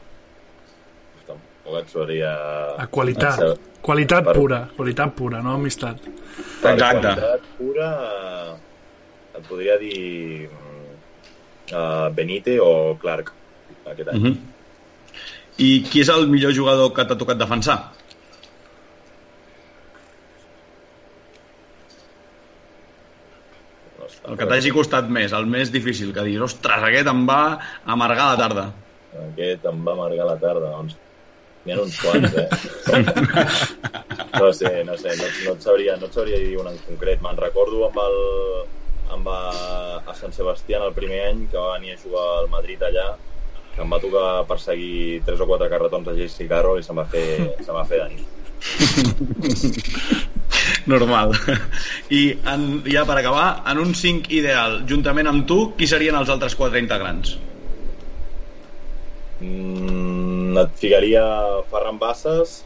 Tampoc et sabria... A qualitat. Qualitat per... pura. Qualitat pura, no amistat. Per Exacte. qualitat pura et podria dir uh, Benite o Clark aquest any. Uh mhm. -huh. I qui és el millor jugador que t'ha tocat defensar? El que t'hagi costat més, el més difícil, que diguis, ostres, aquest em va amargar la tarda. Aquest em va amargar la tarda, doncs N'hi ha uns quants, eh? no sé, no sé, no, no, et sabria, no et sabria dir un en concret. Me'n recordo amb el, amb a, a Sant Sebastià el primer any que va venir a jugar al Madrid allà que em va tocar perseguir tres o quatre carretons de JC Carroll i se'm va fer, se va fer de nit. Normal. I en, ja per acabar, en un 5 ideal, juntament amb tu, qui serien els altres quatre integrants? Mm, et ficaria Ferran Bassas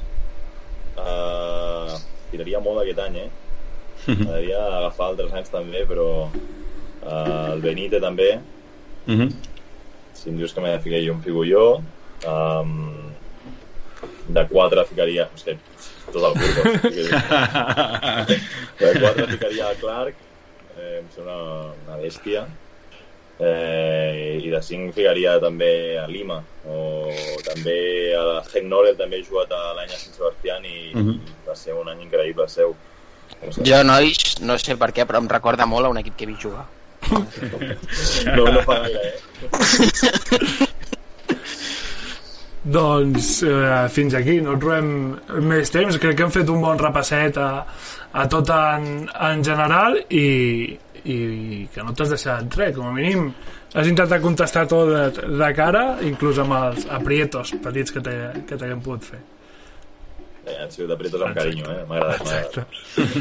uh, tiraria molt aquest any eh? m'agradaria agafar altres anys també però uh, el Benite també uh mhm. -huh. si em dius que m'he de ficar jo em fico jo um, de 4 ficaria no sé, tot el Burgos de 4 ficaria Clark eh, em sembla una bèstia eh, i de 5 ficaria també a Lima o també a la Henk Norel també he jugat l'any a Sant Sebastián i, uh. -huh. va ser un any increïble seu no sé. jo nois, no sé per què però em recorda molt a un equip que he vist jugar no, no fa gaire eh? Doncs eh, fins aquí, no trobem més temps, crec que hem fet un bon repasset a, a tot en, en general i, i que no t'has deixat res, com a mínim has intentat contestar tot de, de cara, inclús amb els aprietos petits que t'haguem pogut fer. Eh, han sigut aprietos amb carinyo, eh? M'ha agradat.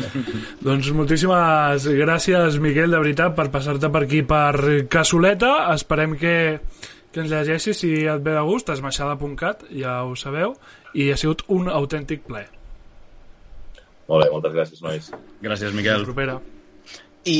doncs moltíssimes gràcies, Miquel, de veritat, per passar-te per aquí per Casoleta. Esperem que, que ens llegeixis si et ve de gust, esmaixada.cat, ja ho sabeu, i ha sigut un autèntic ple. Molt bé, moltes gràcies, nois. Gràcies, Miquel. Fins propera. I